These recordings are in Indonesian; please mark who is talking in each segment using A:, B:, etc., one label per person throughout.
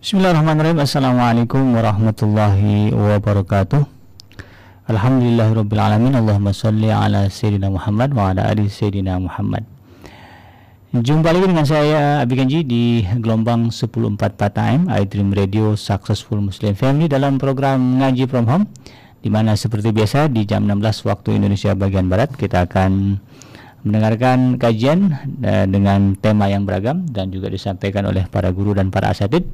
A: Bismillahirrahmanirrahim. Assalamualaikum warahmatullahi wabarakatuh. Alhamdulillahirrabbilalamin. Allahumma salli ala Sayyidina Muhammad wa ala ali Sayyidina Muhammad. Jumpa lagi dengan saya Abi Ganji di gelombang 1044 AM iDream Radio Successful Muslim Family dalam program Ngaji From Home di mana seperti biasa di jam 16 waktu Indonesia bagian Barat kita akan mendengarkan kajian uh, dengan tema yang beragam dan juga disampaikan oleh para guru dan para asatid.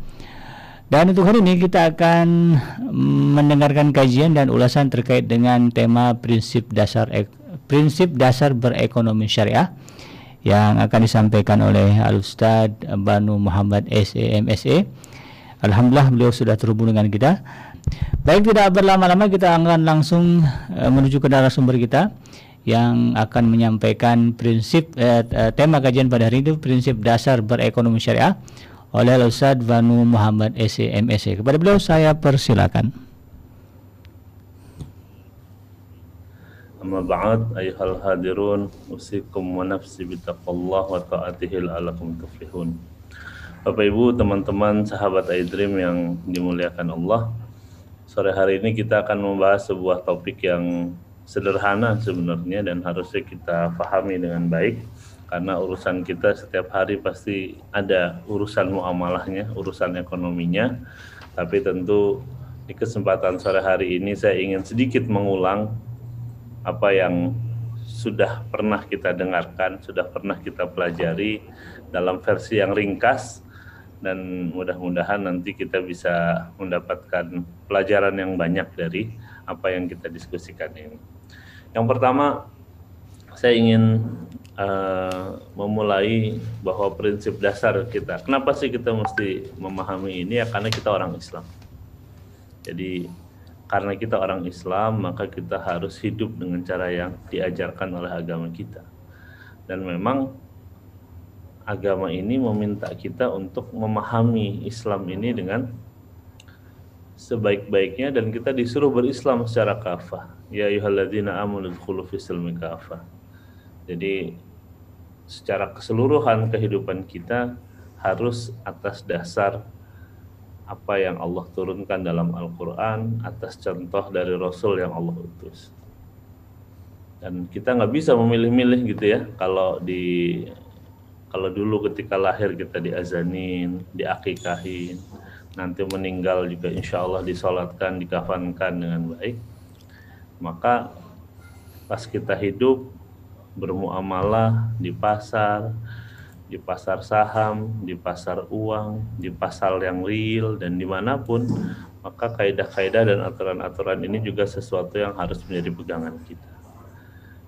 A: Dan untuk hari ini kita akan mendengarkan kajian dan ulasan terkait dengan tema prinsip dasar prinsip dasar berekonomi syariah yang akan disampaikan oleh Al Ustaz Banu Muhammad SAMSA. Alhamdulillah beliau sudah terhubung dengan kita. Baik tidak berlama-lama kita akan langsung uh, menuju ke narasumber kita yang akan menyampaikan prinsip uh, tema kajian pada hari ini prinsip dasar berekonomi syariah oleh Al Ustaz Banu Muhammad SAMSA. Kepada beliau saya persilakan.
B: Amma ba'd ayuhal hadirun usikum wa nafsi bitaqallah wa ta'atihi la'alakum tuflihun. Bapak Ibu, teman-teman, sahabat iDream yang dimuliakan Allah. Sore hari ini kita akan membahas sebuah topik yang sederhana sebenarnya dan harusnya kita pahami dengan baik karena urusan kita setiap hari pasti ada urusan muamalahnya, urusan ekonominya. Tapi tentu di kesempatan sore hari ini saya ingin sedikit mengulang apa yang sudah pernah kita dengarkan, sudah pernah kita pelajari dalam versi yang ringkas dan mudah-mudahan nanti kita bisa mendapatkan pelajaran yang banyak dari apa yang kita diskusikan ini. Yang pertama, saya ingin uh, memulai bahwa prinsip dasar kita. Kenapa sih kita mesti memahami ini? Ya karena kita orang Islam. Jadi karena kita orang Islam, maka kita harus hidup dengan cara yang diajarkan oleh agama kita. Dan memang agama ini meminta kita untuk memahami Islam ini dengan sebaik-baiknya dan kita disuruh berislam secara kafah. Ya ayyuhalladzina amanu dkhulu. Jadi secara keseluruhan kehidupan kita harus atas dasar apa yang Allah turunkan dalam Al-Quran atas contoh dari Rasul yang Allah utus. Dan kita nggak bisa memilih-milih gitu ya. Kalau di kalau dulu ketika lahir kita diazanin, diakikahin, nanti meninggal juga insya Allah disolatkan, dikafankan dengan baik. Maka pas kita hidup bermuamalah di pasar, di pasar saham, di pasar uang, di pasar yang real dan di mana pun, maka kaidah-kaidah dan aturan-aturan ini juga sesuatu yang harus menjadi pegangan kita.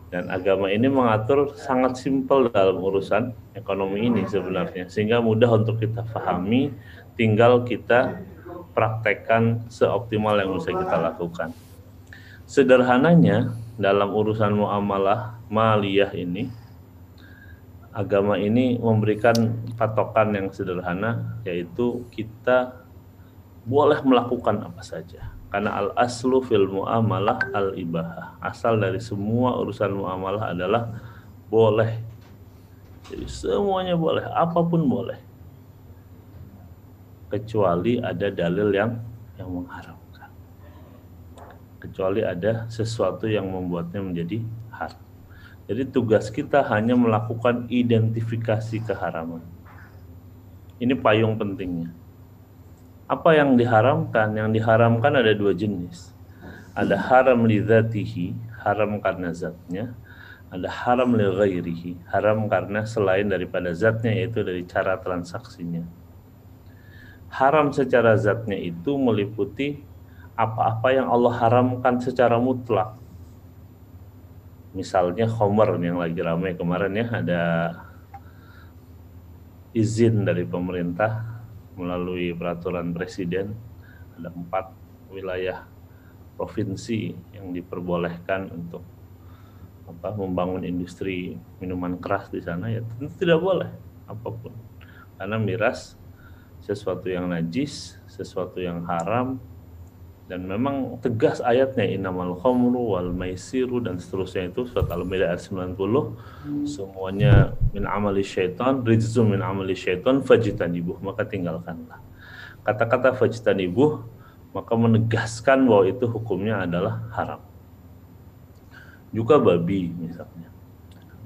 B: Dan agama ini mengatur sangat simpel dalam urusan ekonomi ini sebenarnya, sehingga mudah untuk kita pahami, tinggal kita praktekkan seoptimal yang bisa kita lakukan. Sederhananya, dalam urusan muamalah maliyah ini, agama ini memberikan patokan yang sederhana yaitu kita boleh melakukan apa saja. Karena al aslu fil muamalah al ibahah asal dari semua urusan muamalah adalah boleh. Jadi semuanya boleh apa pun boleh. Kecuali ada dalil yang yang mengharamkan. Kecuali ada sesuatu yang membuatnya menjadi haram jadi tugas kita hanya melakukan identifikasi keharaman. Ini payung pentingnya. Apa yang diharamkan? Yang diharamkan ada dua jenis. Ada haram li dhatihi, haram karena zatnya. Ada haram li ghairihi, haram karena selain daripada zatnya yaitu dari cara transaksinya. Haram secara zatnya itu meliputi apa-apa yang Allah haramkan secara mutlak misalnya Homer yang lagi ramai kemarin ya ada izin dari pemerintah melalui peraturan presiden ada empat wilayah provinsi yang diperbolehkan untuk apa membangun industri minuman keras di sana ya tentu tidak boleh apa pun. Karena miras sesuatu yang najis sesuatu yang haram dan memang tegas ayatnya inamal khamru wal maisiru dan seterusnya itu surat al-maidah ayat 90 hmm. semuanya min amali syaitan rizzum min amali syaitan fajitanibuh maka tinggalkanlah kata-kata fajtanibuh maka menegaskan bahwa itu hukumnya adalah haram. Juga babi misalnya.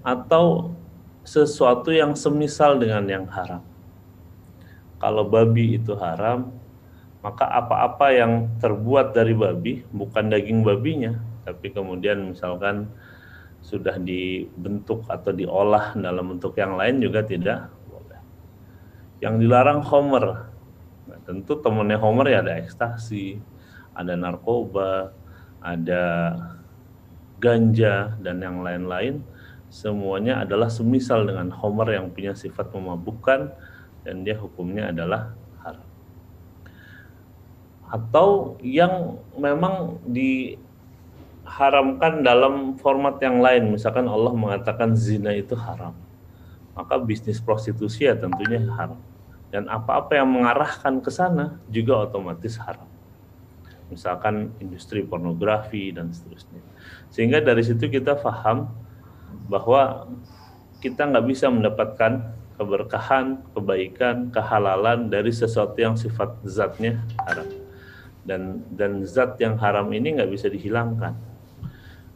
B: Atau sesuatu yang semisal dengan yang haram. Kalau babi itu haram, maka apa-apa yang terbuat dari babi bukan daging babinya, tapi kemudian misalkan sudah dibentuk atau diolah dalam bentuk yang lain juga tidak boleh. Yang dilarang homer, nah, tentu temannya homer ya ada ekstasi, ada narkoba, ada ganja dan yang lain-lain. Semuanya adalah semisal dengan homer yang punya sifat memabukkan dan dia hukumnya adalah. Atau yang memang di haramkan dalam format yang lain. Misalkan Allah mengatakan zina itu haram. Maka bisnis prostitusi ya tentunya haram. Dan apa-apa yang mengarahkan ke sana juga otomatis haram. Misalkan industri pornografi dan seterusnya. Sehingga dari situ kita paham bahwa kita nggak bisa mendapatkan keberkahan, kebaikan, kehalalan dari sesuatu yang sifat zatnya haram. Dan dan zat yang haram ini nggak bisa dihilangkan.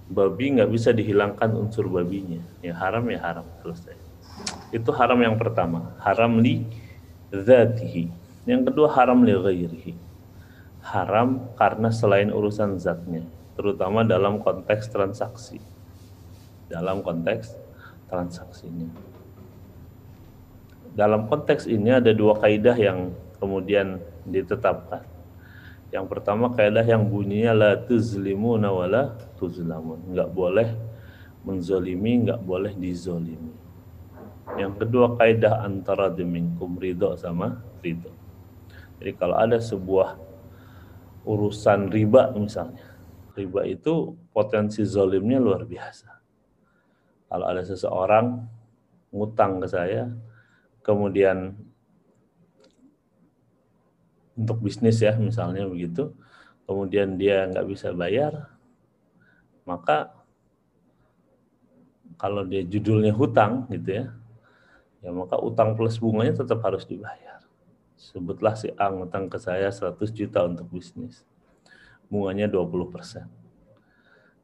B: Babi nggak bisa dihilangkan unsur babinya. Ya haram ya haram selesai. Itu haram yang pertama. Haram li zatihi. Yang kedua haram li ghairihi. Haram karena selain urusan zatnya terutama dalam konteks transaksi. Dalam konteks transaksinya. Dalam konteks ini ada dua kaidah yang kemudian ditetapkan yang pertama kaidah yang bunyinya la tuzlimuna wala tuzlamun. Enggak boleh menzolimi, enggak boleh dizolimi. Yang kedua kaidah antara diminkum ridho sama ridho. Jadi kalau ada sebuah urusan riba misalnya, riba itu potensi zolimnya luar biasa. Kalau ada seseorang ngutang ke saya, kemudian untuk bisnis ya misalnya begitu. Kemudian dia nggak bisa bayar maka kalau dia judulnya hutang gitu ya ya maka utang plus bunganya tetap harus dibayar. Sebutlah si A ngutang ke saya 100 juta untuk bisnis. Bunganya 20 persen.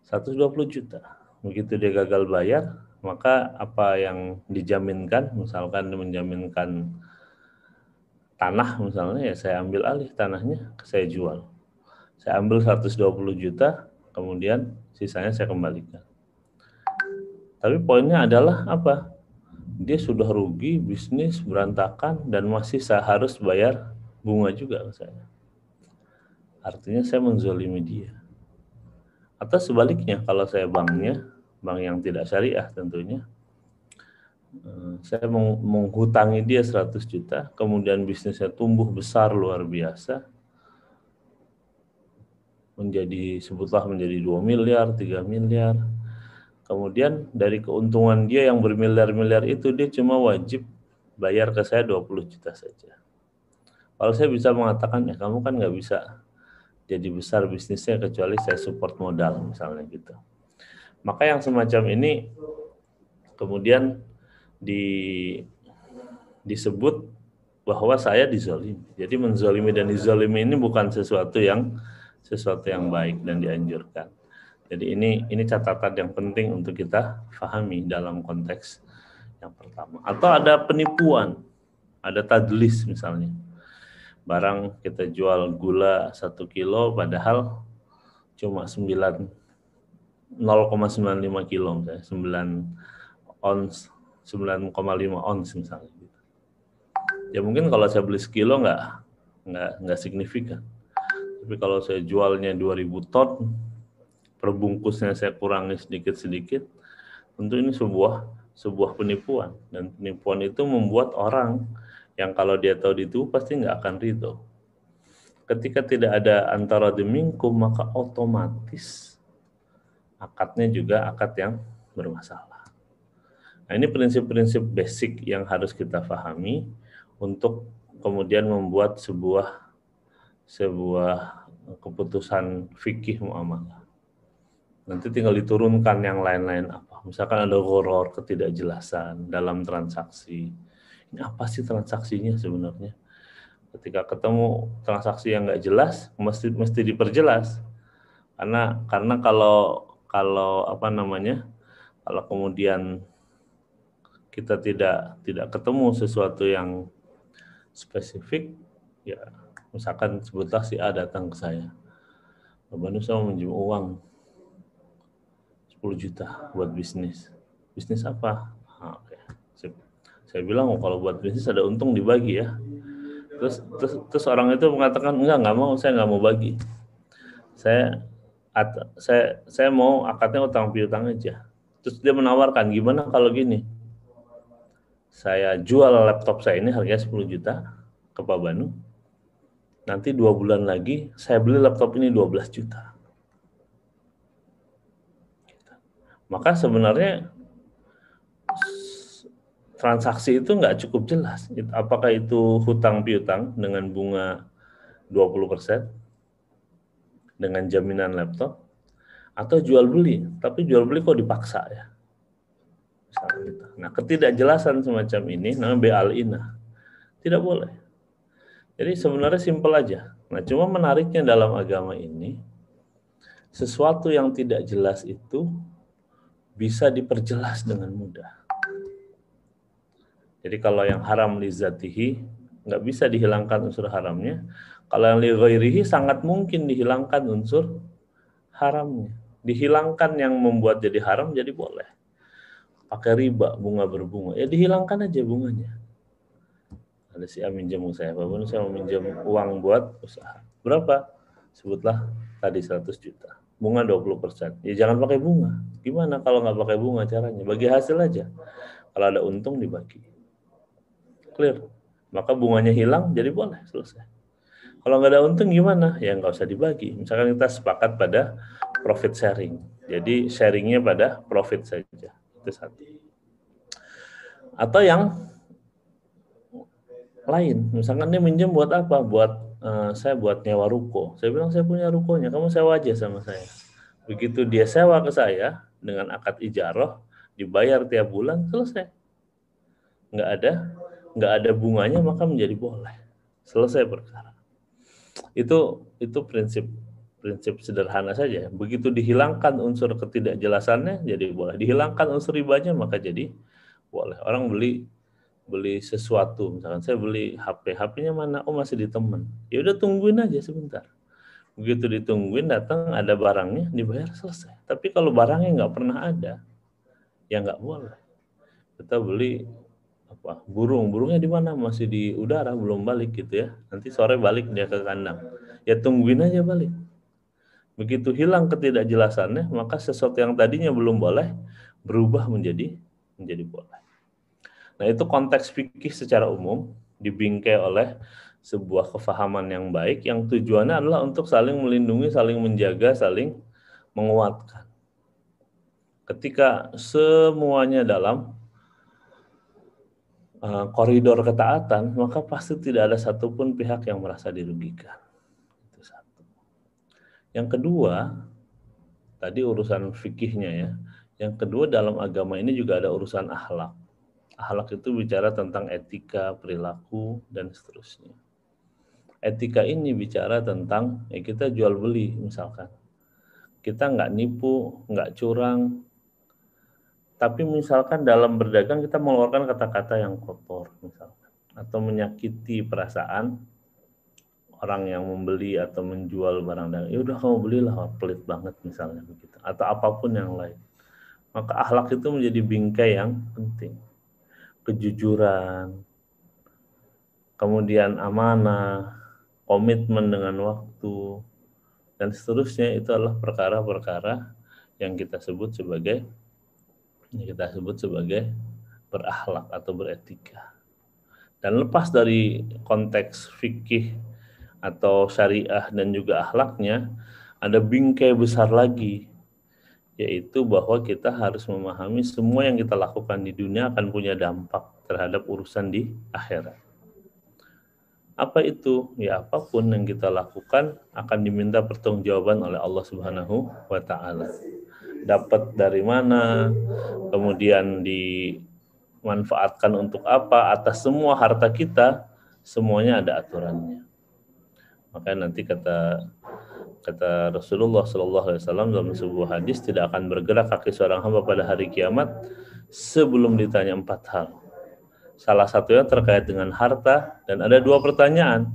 B: 120 juta. Begitu dia gagal bayar maka apa yang dijaminkan misalkan menjaminkan tanah misalnya ya saya ambil alih tanahnya saya jual. Saya ambil 120 juta kemudian sisanya saya kembalikan. Tapi poinnya adalah apa? Dia sudah rugi bisnis berantakan dan masih saya harus bayar bunga juga saya. Artinya saya menzolimi dia. Atau sebaliknya kalau saya banknya bank yang tidak syariah tentunya saya menghutangi dia 100 juta, kemudian bisnisnya tumbuh besar luar biasa, menjadi sebutlah menjadi 2 miliar, 3 miliar. Kemudian dari keuntungan dia yang bermiliar-miliar itu dia cuma wajib bayar ke saya 20 juta saja. Kalau saya bisa mengatakan ya kamu kan nggak bisa jadi besar bisnisnya kecuali saya support modal misalnya gitu. Maka yang semacam ini kemudian di disebut bahwa saya dizolimi. Jadi menzolimi dan dizolimi ini bukan sesuatu yang sesuatu yang baik dan dianjurkan. Jadi ini ini catatan yang penting untuk kita pahami dalam konteks yang pertama. Atau ada penipuan, ada tadlis misalnya. Barang kita jual gula satu kilo padahal cuma 9 0,95 kilo misalnya, 9 ons 9,5 ons misalnya gitu. Ya mungkin kalau saya beli sekilo nggak nggak nggak signifikan. Tapi kalau saya jualnya 2000 ton, perbungkusnya saya kurangi sedikit-sedikit, tentu ini sebuah sebuah penipuan dan penipuan itu membuat orang yang kalau dia tahu itu pasti nggak akan ridho. Ketika tidak ada antara demingku maka otomatis akadnya juga akad yang bermasalah. Nah, ini prinsip-prinsip basic yang harus kita pahami untuk kemudian membuat sebuah sebuah keputusan fikih muamalah. Nanti tinggal diturunkan yang lain-lain apa. Misalkan ada horor, ketidakjelasan dalam transaksi. Ini apa sih transaksinya sebenarnya? ketika ketemu transaksi yang nggak jelas mesti mesti diperjelas karena karena kalau kalau apa namanya kalau kemudian kita tidak tidak ketemu sesuatu yang spesifik ya misalkan sebutlah si A datang ke saya. Bapak saya mau minjem uang 10 juta buat bisnis. Bisnis apa? Nah, okay. saya bilang oh, kalau buat bisnis ada untung dibagi ya. Terus terus, terus orang itu mengatakan enggak nggak mau saya nggak mau bagi. Saya at, saya saya mau akadnya utang piutang aja. Terus dia menawarkan gimana kalau gini saya jual laptop saya ini harganya 10 juta ke Pak Banu nanti dua bulan lagi saya beli laptop ini 12 juta maka sebenarnya transaksi itu nggak cukup jelas. Apakah itu hutang piutang dengan bunga 20% dengan jaminan laptop atau jual beli, tapi jual beli kok dipaksa ya. Gitu. Nah, ketidakjelasan semacam ini namanya be'al-ina. Tidak boleh. Jadi sebenarnya simpel aja. Nah, cuma menariknya dalam agama ini sesuatu yang tidak jelas itu bisa diperjelas dengan mudah. Jadi kalau yang haram li zatihi nggak bisa dihilangkan unsur haramnya. Kalau yang li sangat mungkin dihilangkan unsur haramnya. Dihilangkan yang membuat jadi haram jadi boleh. Pakai riba, bunga berbunga. Ya dihilangkan aja bunganya. Ada si amin jamu saya, Pak Bunu, saya mau minjam uang buat usaha. Berapa? Sebutlah tadi 100 juta. Bunga 20%. Ya jangan pakai bunga. Gimana kalau nggak pakai bunga caranya? Bagi hasil aja. Kalau ada untung dibagi clear maka bunganya hilang jadi boleh selesai kalau nggak ada untung gimana ya nggak usah dibagi misalkan kita sepakat pada profit sharing jadi sharingnya pada profit saja itu satu. Atau yang lain. Misalkan dia minjem buat apa? Buat uh, saya buat nyewa ruko. Saya bilang saya punya rukonya. Kamu sewa aja sama saya. Begitu dia sewa ke saya dengan akad ijaroh dibayar tiap bulan selesai. Nggak ada nggak ada bunganya maka menjadi boleh. Selesai perkara. Itu itu prinsip prinsip sederhana saja. Begitu dihilangkan unsur ketidakjelasannya jadi boleh. Dihilangkan unsur ribanya maka jadi boleh. Orang beli beli sesuatu misalkan saya beli HP HP-nya mana? Oh masih di teman. Ya udah tungguin aja sebentar. Begitu ditungguin datang ada barangnya dibayar selesai. Tapi kalau barangnya nggak pernah ada ya nggak boleh. Kita beli apa? Burung. Burungnya di mana? Masih di udara belum balik gitu ya. Nanti sore balik dia ke kandang. Ya tungguin aja balik begitu hilang ketidakjelasannya maka sesuatu yang tadinya belum boleh berubah menjadi menjadi boleh nah itu konteks fikih secara umum dibingkai oleh sebuah kefahaman yang baik yang tujuannya adalah untuk saling melindungi saling menjaga saling menguatkan ketika semuanya dalam Eh, koridor ketaatan, maka pasti tidak ada satupun pihak yang merasa dirugikan. Yang kedua, tadi urusan fikihnya ya. Yang kedua dalam agama ini juga ada urusan akhlak. Akhlak itu bicara tentang etika, perilaku, dan seterusnya. Etika ini bicara tentang ya kita jual beli misalkan. Kita nggak nipu, nggak curang, tapi misalkan dalam berdagang kita mengeluarkan kata-kata yang kotor misalkan atau menyakiti perasaan orang yang membeli atau menjual barang dagang ya udah kamu belilah pelit banget misalnya begitu atau apa pun yang lain maka akhlak itu menjadi bingkai yang penting kejujuran kemudian amanah komitmen dengan waktu dan seterusnya itu adalah perkara-perkara yang kita sebut sebagai ini kita sebut sebagai berakhlak atau beretika. Dan lepas dari konteks fikih atau syariah dan juga akhlaknya, ada bingkai besar lagi, yaitu bahwa kita harus memahami semua yang kita lakukan di dunia akan punya dampak terhadap urusan di akhirat. Apa itu? Ya apa pun yang kita lakukan akan diminta pertanggungjawaban oleh Allah Subhanahu wa taala dapat dari mana, kemudian dimanfaatkan untuk apa, atas semua harta kita semuanya ada aturannya. Maka nanti kata kata Rasulullah Shallallahu Alaihi Wasallam dalam sebuah hadis tidak akan bergerak kaki seorang hamba pada hari kiamat sebelum ditanya empat hal. Salah satunya terkait dengan harta dan ada dua pertanyaan.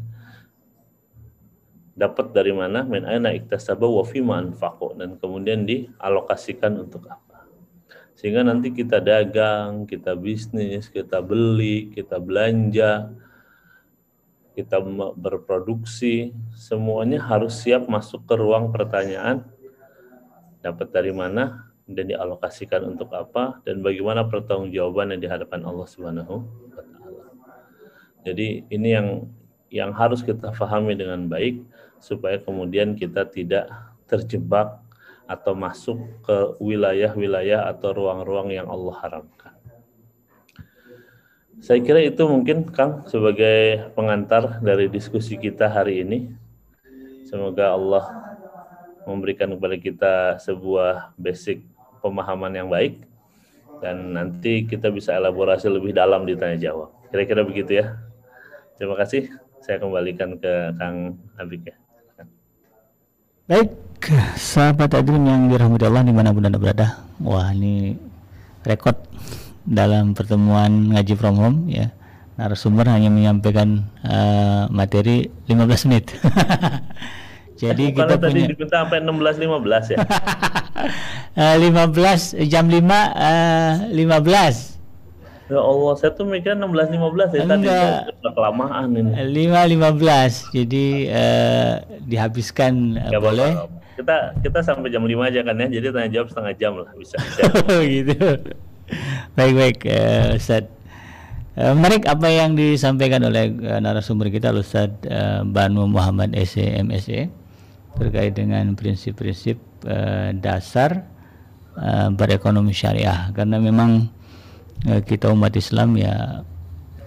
B: Dapat dari mana? Min aina iktasaba wa fima anfaqo dan kemudian dialokasikan untuk apa? Sehingga nanti kita dagang, kita bisnis, kita beli, kita belanja, kita berproduksi, semuanya harus siap masuk ke ruang pertanyaan. Dapat dari mana dan dialokasikan untuk apa dan bagaimana pertanggungjawaban yang di hadapan Allah Subhanahu wa taala. Jadi ini yang yang harus kita pahami dengan baik supaya kemudian kita tidak terjebak atau masuk ke wilayah-wilayah atau ruang-ruang yang Allah haramkan. Saya kira itu mungkin Kang sebagai pengantar dari diskusi kita hari ini. Semoga Allah memberikan kepada kita sebuah basic pemahaman yang baik dan nanti kita bisa elaborasi lebih dalam di tanya jawab. Kira-kira begitu ya. Terima kasih. Saya kembalikan ke Kang Abik ya.
A: Baik, sahabat Adrim yang dirahmati Allah di mana pun anda berada. Wah ini rekod dalam pertemuan ngaji from home ya narasumber hanya menyampaikan uh, materi 15 menit.
B: Jadi kita tadi punya diminta sampai 16 15 ya.
A: uh, 15 jam 5 uh, 15.
B: Ya Allah, saya tuh mikir 16 15 ya tadi udah kelamaan ini.
A: 5 15. Jadi uh, dihabiskan uh, boleh.
B: Kita kita sampai jam 5 aja kan ya. Jadi tanya jawab setengah jam lah bisa. bisa.
A: oh gitu baik-baik uh, Ustaz. Uh, menarik apa yang disampaikan oleh uh, narasumber kita Ustaz uh, Banu Muhammad SE MSE terkait dengan prinsip-prinsip uh, dasar uh, berekonomi syariah. Karena memang uh, kita umat Islam ya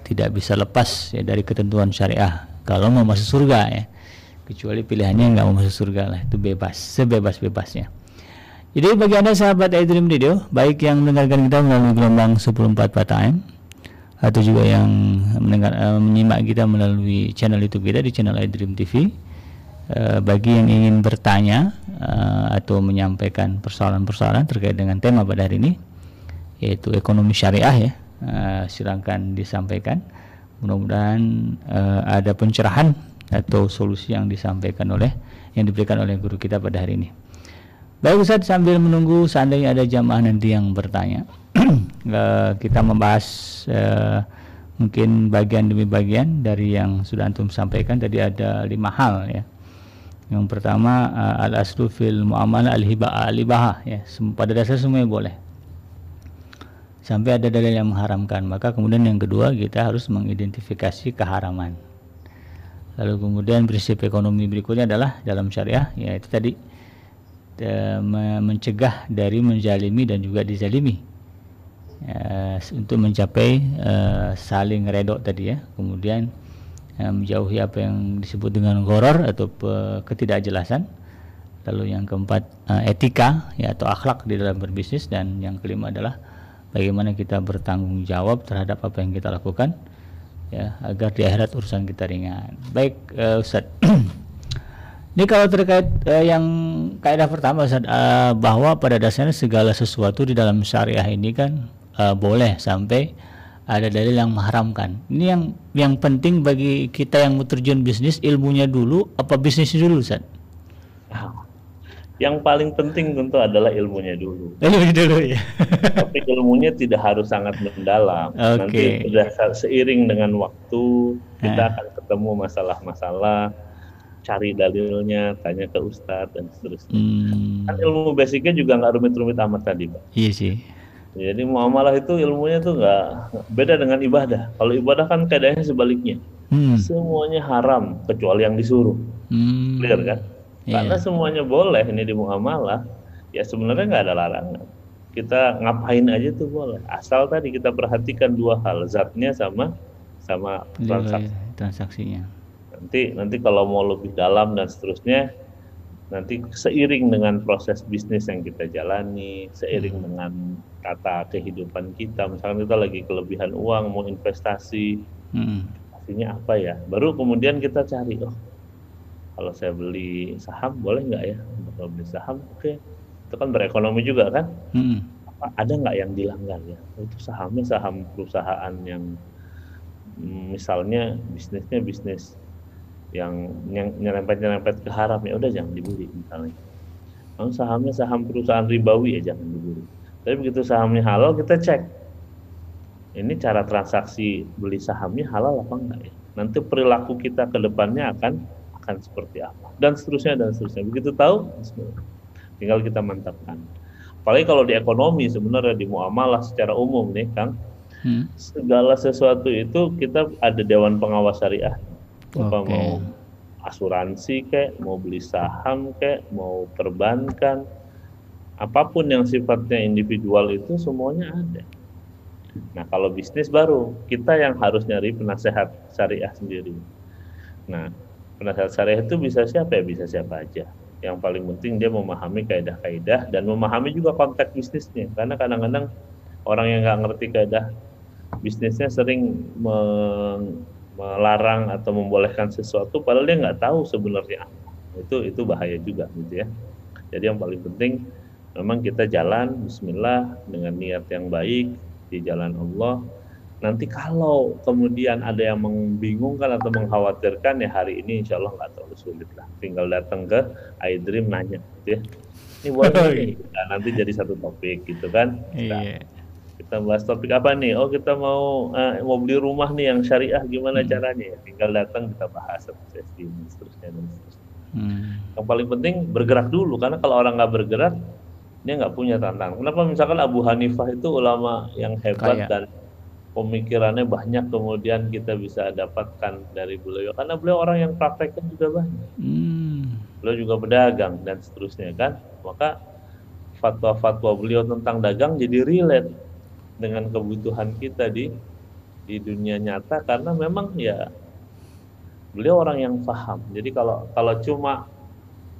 A: tidak bisa lepas ya dari ketentuan syariah. Kalau mau masuk surga ya kecuali pilihannya nggak mau masuk surga lah itu bebas sebebas-bebasnya jadi bagi Anda sahabat iDream Radio, baik yang mendengarkan kita melalui gelombang 104 time atau juga yang mendengar uh, menyimak kita melalui channel YouTube kita di channel iDream TV. Uh, eh, bagi yang ingin bertanya uh, atau menyampaikan persoalan-persoalan terkait dengan tema pada hari ini yaitu ekonomi syariah ya, uh, silakan disampaikan. Mudah-mudahan uh, ada pencerahan atau solusi yang disampaikan oleh yang diberikan oleh guru kita pada hari ini. Baik Ustaz sambil menunggu seandainya ada jamaah nanti yang bertanya. Eh, kita membahas uh, mungkin bagian demi bagian dari yang sudah antum sampaikan. Tadi ada lima hal ya. Yang pertama uh, al aslu fil muamalah al hibah al ibah ya pada dasar semuanya boleh. Sampai ada dalil yang mengharamkan. Maka kemudian yang kedua kita harus mengidentifikasi keharaman. Lalu kemudian prinsip ekonomi berikutnya adalah dalam syariah yaitu tadi mencegah dari menjalimi dan juga dizalimi. Uh, untuk mencapai uh, saling redok tadi ya. Kemudian uh, menjauhi apa yang disebut dengan goror atau ketidakjelasan. Lalu yang keempat etika ya atau akhlak di dalam berbisnis. Dan yang kelima adalah bagaimana kita bertanggung jawab terhadap apa yang kita lakukan ya agar di akhirat urusan kita ringan. Baik uh, Ustadz Ini kalau terkait uh, yang kaidah pertama Ustaz, uh, bahwa pada dasarnya segala sesuatu di dalam syariah ini kan uh, boleh sampai ada dalil yang mengharamkan. Ini yang yang penting bagi kita yang mau terjun bisnis ilmunya dulu apa bisnisnya dulu Ustaz?
B: Yang paling penting tentu adalah ilmunya dulu.
A: Ilmunya dulu ya.
B: Tapi ilmunya tidak harus sangat mendalam. Okay. Nanti sudah seiring dengan waktu kita akan ketemu masalah-masalah cari dalilnya, tanya ke ustadz dan seterusnya. Hmm. Kan ilmu basicnya juga nggak rumit-rumit amat tadi, pak.
A: Iya sih.
B: Jadi muamalah itu ilmunya tuh nggak beda dengan ibadah. Kalau ibadah kan keadaannya sebaliknya. Hmm. Semuanya haram kecuali yang disuruh. Hmm. Clear kan? Yeah. Karena semuanya boleh ini di muamalah, ya sebenarnya nggak ada larangan. Kita ngapain aja tuh boleh. Asal tadi kita perhatikan dua hal, zatnya sama sama transaksi.
A: transaksinya
B: nanti nanti kalau mau lebih dalam dan seterusnya nanti seiring dengan proses bisnis yang kita jalani seiring hmm. dengan kata kehidupan kita misalkan kita lagi kelebihan uang mau investasi hmm. transaksinya apa ya. Baru kemudian kita cari, oh kalau saya beli saham boleh nggak ya? Kalau beli saham, oke. Okay. Itu kan berekonomi juga kan? Hmm. Ada nggak yang dilanggar ya? Oh, itu sahamnya saham perusahaan yang misalnya bisnisnya bisnis yang nyerempet-nyerempet ke haram ya udah jangan dibeli misalnya. Kalau sahamnya saham perusahaan ribawi ya jangan dibeli. Tapi begitu sahamnya halal kita cek ini cara transaksi beli sahamnya halal apa enggak ya? Nanti perilaku kita ke depannya akan akan seperti apa dan seterusnya dan seterusnya. Begitu tahu, tinggal kita mantapkan. Apalagi kalau di ekonomi sebenarnya di muamalah secara umum nih, Kang, hmm. segala sesuatu itu kita ada dewan pengawas syariah. Apa okay. mau asuransi kayak, mau beli saham kayak, mau perbankan, apa pun yang sifatnya individual itu semuanya ada. Nah, kalau bisnis baru kita yang harus nyari penasehat syariah sendiri. Nah, penasehat syariah itu bisa siapa ya? Bisa siapa aja. Yang paling penting dia memahami kaidah-kaidah dan memahami juga konteks bisnisnya. Karena kadang-kadang orang yang nggak ngerti kaidah bisnisnya sering melarang atau membolehkan sesuatu padahal dia nggak tahu sebenarnya itu itu bahaya juga gitu ya jadi yang paling penting memang kita jalan Bismillah dengan niat yang baik di jalan Allah. Nanti kalau kemudian ada yang membingungkan atau mengkhawatirkan ya hari ini insya Allah nggak terlalu sulit lah. Tinggal datang ke iDream nanya gitu ya. Ini boleh oh, iya. nah, nanti jadi satu topik gitu kan. Iya. Kita bahas topik apa nih? Oh kita mau uh, mau beli rumah nih yang syariah gimana hmm. caranya ya? Tinggal datang kita bahas sesi dan seterusnya dan seterusnya. Hmm. Yang paling penting bergerak dulu karena kalau orang nggak bergerak dia nggak punya tantangan. Kenapa misalkan Abu Hanifah itu ulama yang hebat Kaya. dan pemikirannya banyak kemudian kita bisa dapatkan dari beliau karena beliau orang yang praktekkan juga banyak. Hmm. Beliau juga pedagang dan seterusnya kan. Maka fatwa-fatwa beliau tentang dagang jadi relate dengan kebutuhan kita di di dunia nyata karena memang ya beliau orang yang paham. Jadi kalau kalau cuma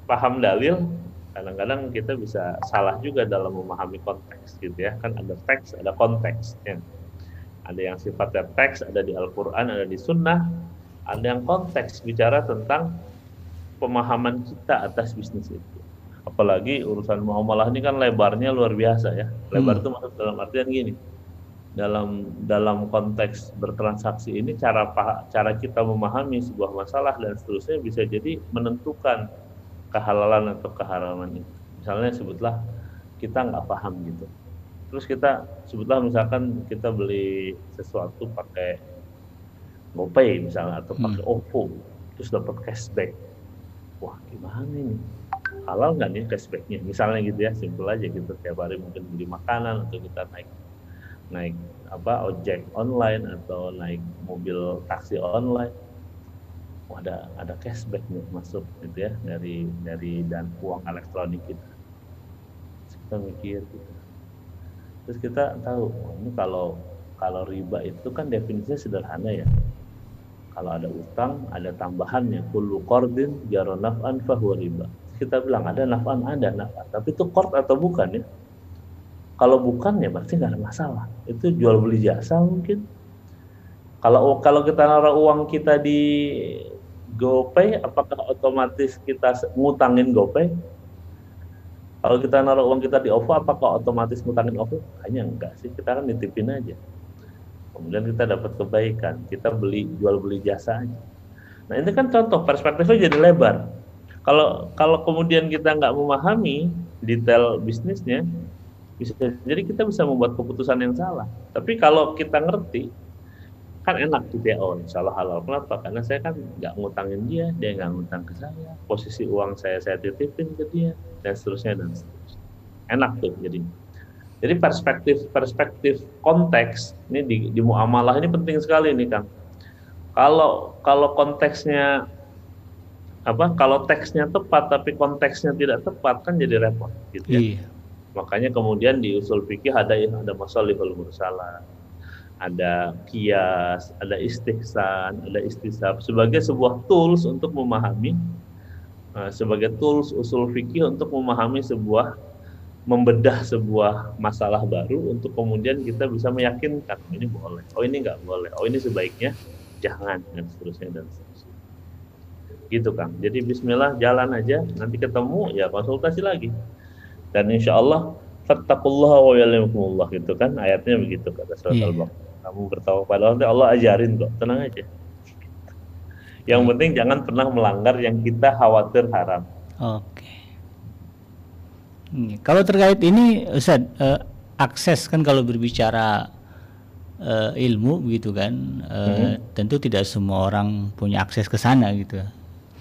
B: paham dalil kadang-kadang kita bisa salah juga dalam memahami konteks gitu ya kan ada teks ada konteks ya. ada yang sifatnya teks ada di Al-Quran ada di Sunnah ada yang konteks bicara tentang pemahaman kita atas bisnis itu apalagi urusan muamalah ini kan lebarnya luar biasa ya lebar hmm. itu maksud dalam artian gini dalam dalam konteks bertransaksi ini cara cara kita memahami sebuah masalah dan seterusnya bisa jadi menentukan kehalalan atau keharaman itu. Misalnya sebutlah kita nggak paham gitu. Terus kita sebutlah misalkan kita beli sesuatu pakai GoPay misalnya atau pakai hmm. OVO terus dapat cashback. Wah gimana ini? Halal nggak nih cashbacknya? Misalnya gitu ya, simpel aja gitu. Tiap hari mungkin beli makanan atau kita naik naik apa ojek online atau naik mobil taksi online. Oh, ada ada cashback nih masuk gitu ya dari dari dan uang elektronik kita. Terus kita mikir gitu. Terus kita tahu oh, ini kalau kalau riba itu kan definisinya sederhana ya. Kalau ada utang ada tambahannya kullu qardin jaro naf'an fahuwa riba kita bilang ada naf'an ada naf'an tapi itu qard atau bukan ya kalau bukan ya berarti nggak ada masalah itu jual beli jasa mungkin kalau kalau kita naruh uang kita di GoPay apakah otomatis kita ngutangin GoPay? Kalau kita naruh uang kita di OVO apakah otomatis ngutangin OVO? Kayaknya enggak sih, kita kan nitipin aja. Kemudian kita dapat kebaikan, kita beli jual beli jasa aja. Nah ini kan contoh perspektifnya jadi lebar. Kalau kalau kemudian kita nggak memahami detail bisnisnya, bisa jadi kita bisa membuat keputusan yang salah. Tapi kalau kita ngerti, kan enak gitu ya oh insya Allah halal. Kenapa? Karena saya kan nggak ngutangin dia dia nggak ngutang ke saya. Posisi uang saya saya titipin ke dia dan seterusnya dan seterusnya. Enak tuh jadi. Jadi perspektif perspektif konteks ini di, di muamalah ini penting sekali nih kang. Kalau kalau konteksnya apa kalau teksnya tepat tapi konteksnya tidak tepat kan jadi repot gitu ya iya. makanya kemudian di usul fikih ada ada masalihul mursalah ada kias, ada istihsan, ada istisab sebagai sebuah tools untuk memahami uh, sebagai tools usul fikih untuk memahami sebuah membedah sebuah masalah baru untuk kemudian kita bisa meyakinkan oh ini boleh, oh ini nggak boleh, oh ini sebaiknya jangan dan seterusnya dan seterusnya gitu kang. Jadi Bismillah jalan aja. Nanti ketemu ya konsultasi lagi. Dan insya Allah fattakullah wa yalimukumullah gitu kan? Ayatnya begitu kata surat yeah. al-baqarah. Kamu bertawaf pada Allah Allah ajarin kok. Tenang aja. Yang penting jangan pernah melanggar yang kita khawatir haram.
A: Oke. Kalau terkait ini Ustaz uh, akses kan kalau berbicara uh, ilmu gitu kan uh, hmm. tentu tidak semua orang punya akses ke sana gitu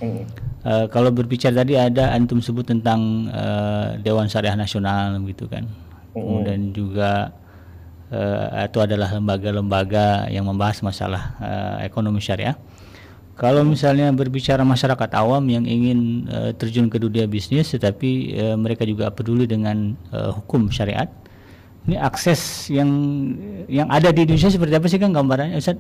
A: uh, kalau berbicara tadi ada antum sebut tentang uh, Dewan Syariah Nasional gitu kan hmm. kemudian juga uh, itu adalah lembaga-lembaga yang membahas masalah uh, ekonomi syariah kalau misalnya berbicara masyarakat awam yang ingin uh, terjun ke dunia bisnis, tetapi uh, mereka juga peduli dengan uh, hukum syariat, ini akses yang yang ada di Indonesia seperti apa sih kan gambarannya, Ustaz?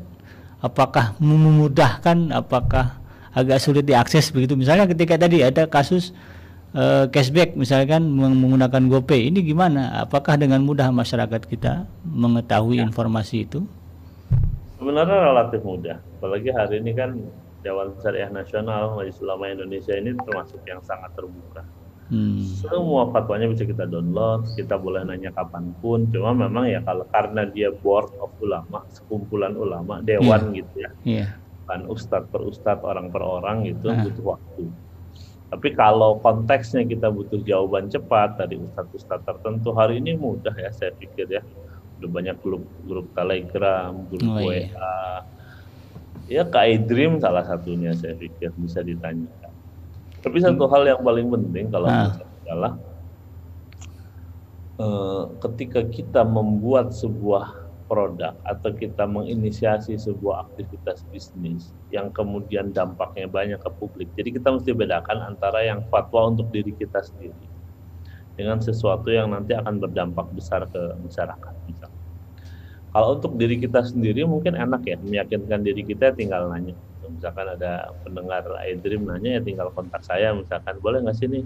A: Apakah memudahkan? Apakah agak sulit diakses begitu? Misalnya ketika tadi ada kasus uh, cashback, misalkan menggunakan GoPay, ini gimana? Apakah dengan mudah masyarakat kita mengetahui ya. informasi itu?
B: Sebenarnya relatif mudah, apalagi hari ini kan Dewan Syariah Nasional Majelis Ulama Indonesia ini termasuk yang sangat terbuka. Hmm. Semua fatwanya bisa kita download, kita boleh nanya kapan pun. Cuma memang ya kalau karena dia board of ulama, sekumpulan ulama, dewan yeah. gitu ya, yeah. Kan ustadz per ustadz, orang per orang gitu uh. butuh waktu. Tapi kalau konteksnya kita butuh jawaban cepat dari ustadz-ustadz tertentu hari ini mudah ya saya pikir ya. Udah banyak grup grup telegram, grup oh, WA, iya Ya Kak Dream salah satunya saya pikir bisa ditanyakan. Tapi satu hal yang paling penting kalau nah. adalah eh, ketika kita membuat sebuah produk atau kita menginisiasi sebuah aktivitas bisnis yang kemudian dampaknya banyak ke publik. Jadi kita mesti bedakan antara yang fatwa untuk diri kita sendiri dengan sesuatu yang nanti akan berdampak besar ke masyarakat. Kalau untuk diri kita sendiri mungkin enak ya meyakinkan diri kita tinggal nanya. Misalkan ada pendengar iDream nanya ya tinggal kontak saya misalkan boleh nggak sih nih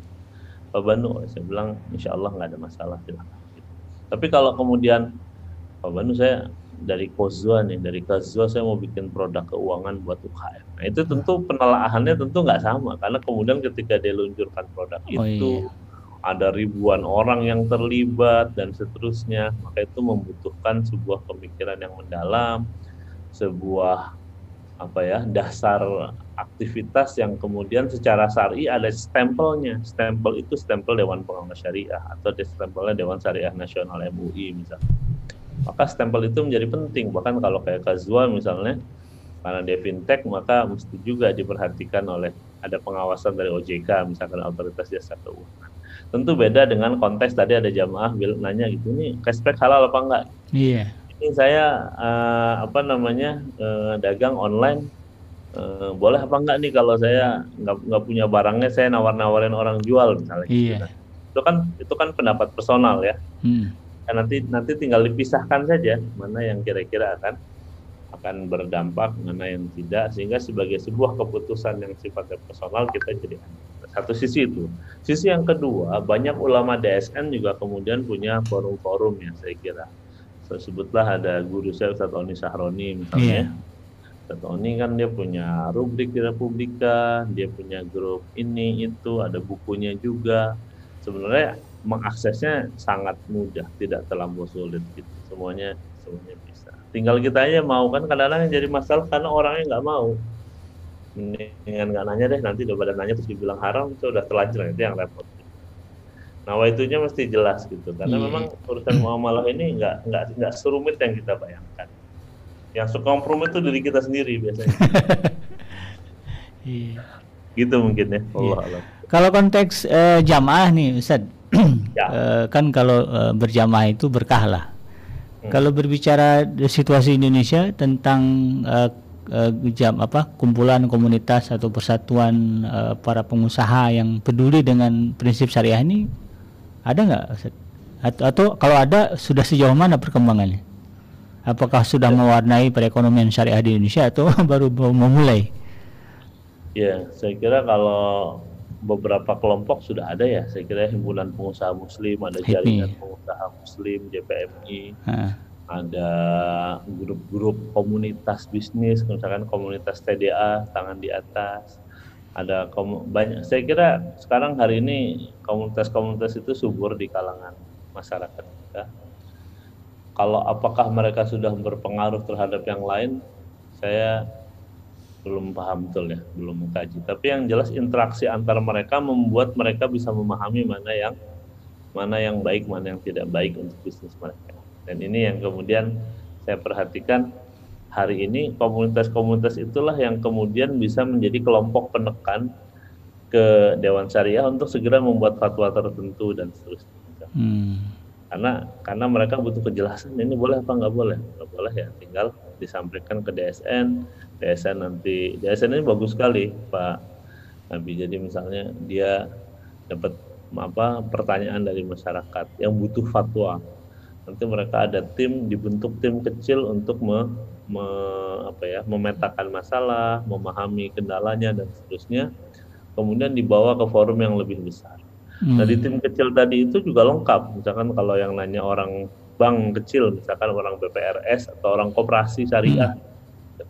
B: Pak Banu? Saya bilang insya Allah nggak ada masalah silakan. Tapi kalau kemudian Pak Banu saya dari Kozua nih, dari Kozua saya mau bikin produk keuangan buat UKM. Nah itu tentu penelaahannya tentu nggak sama karena kemudian ketika dia luncurkan produk oh, itu iya. ada ribuan orang yang terlibat dan seterusnya maka itu membutuhkan sebuah pemikiran yang mendalam sebuah apa ya dasar aktivitas yang kemudian secara syari ada stempelnya. Stempel itu stempel Dewan Pengawas Syariah atau stempelnya Dewan Syariah Nasional MUI misalnya maka stempel itu menjadi penting bahkan kalau kayak Kazwa misalnya karena dia fintech maka mesti juga diperhatikan oleh ada pengawasan dari OJK misalkan otoritas jasa keuangan tentu beda dengan konteks tadi ada jamaah bilang nanya gitu ini cashback halal apa enggak
A: iya
B: ini saya uh, apa namanya uh, dagang online uh, boleh apa enggak nih kalau saya nggak nggak punya barangnya saya nawar-nawarin orang jual misalnya gitu
A: iya.
B: gitu. itu kan itu kan pendapat personal ya hmm. Dan nanti nanti tinggal dipisahkan saja mana yang kira-kira akan akan berdampak mana yang tidak sehingga sebagai sebuah keputusan yang sifatnya personal kita jadi satu sisi itu. Sisi yang kedua, banyak ulama DSN juga kemudian punya forum-forum ya saya kira. Saya sebutlah ada guru saya Ustaz Oni Sahroni misalnya. Yeah. Ustaz Oni kan dia punya rubrik di Republika, dia punya grup ini itu, ada bukunya juga. Sebenarnya mengaksesnya sangat mudah, tidak terlalu sulit gitu. Semuanya semuanya bisa. Tinggal kita aja mau kan kadang-kadang yang jadi masalah karena orangnya nggak mau mendingan nggak nanya deh nanti daripada nanya terus dibilang haram itu udah terlanjur itu yang repot nah itunya mesti jelas gitu karena hmm. memang urusan muamalah ini nggak nggak nggak serumit yang kita bayangkan yang suka kompromi itu diri kita sendiri biasanya iya. gitu mungkin ya Allah
A: iya. kalau konteks uh, jamaah nih Ustaz ya. uh, kan kalau uh, berjamaah itu berkah lah hmm. kalau berbicara situasi Indonesia tentang uh, jam apa kumpulan komunitas atau persatuan uh, para pengusaha yang peduli dengan prinsip syariah ini ada nggak atau, atau kalau ada sudah sejauh mana perkembangannya apakah sudah ya. mewarnai perekonomian syariah di Indonesia atau baru memulai
B: ya saya kira kalau beberapa kelompok sudah ada ya saya kira himpunan pengusaha muslim ada jaringan pengusaha muslim JPMI ha ada grup-grup komunitas bisnis, misalkan komunitas TDA tangan di atas, ada banyak. Saya kira sekarang hari ini komunitas-komunitas itu subur di kalangan masyarakat kita. Kalau apakah mereka sudah berpengaruh terhadap yang lain, saya belum paham betul ya, belum mengkaji. Tapi yang jelas interaksi antara mereka membuat mereka bisa memahami mana yang mana yang baik, mana yang tidak baik untuk bisnis mereka. Dan ini yang kemudian saya perhatikan hari ini komunitas-komunitas itulah yang kemudian bisa menjadi kelompok penekan ke Dewan Syariah untuk segera membuat fatwa tertentu dan seterusnya. Hmm. Karena karena mereka butuh kejelasan ini boleh apa nggak boleh, nggak boleh ya tinggal disampaikan ke DSN, DSN nanti DSN ini bagus sekali Pak Nabi. Jadi misalnya dia dapat apa pertanyaan dari masyarakat yang butuh fatwa. Nanti mereka ada tim dibentuk tim kecil untuk me, me, apa ya memetakan masalah memahami kendalanya dan seterusnya. Kemudian dibawa ke forum yang lebih besar hmm. nah di tim kecil tadi itu juga lengkap misalkan kalau yang nanya orang bank kecil misalkan orang BPRS atau orang koperasi syariah hmm.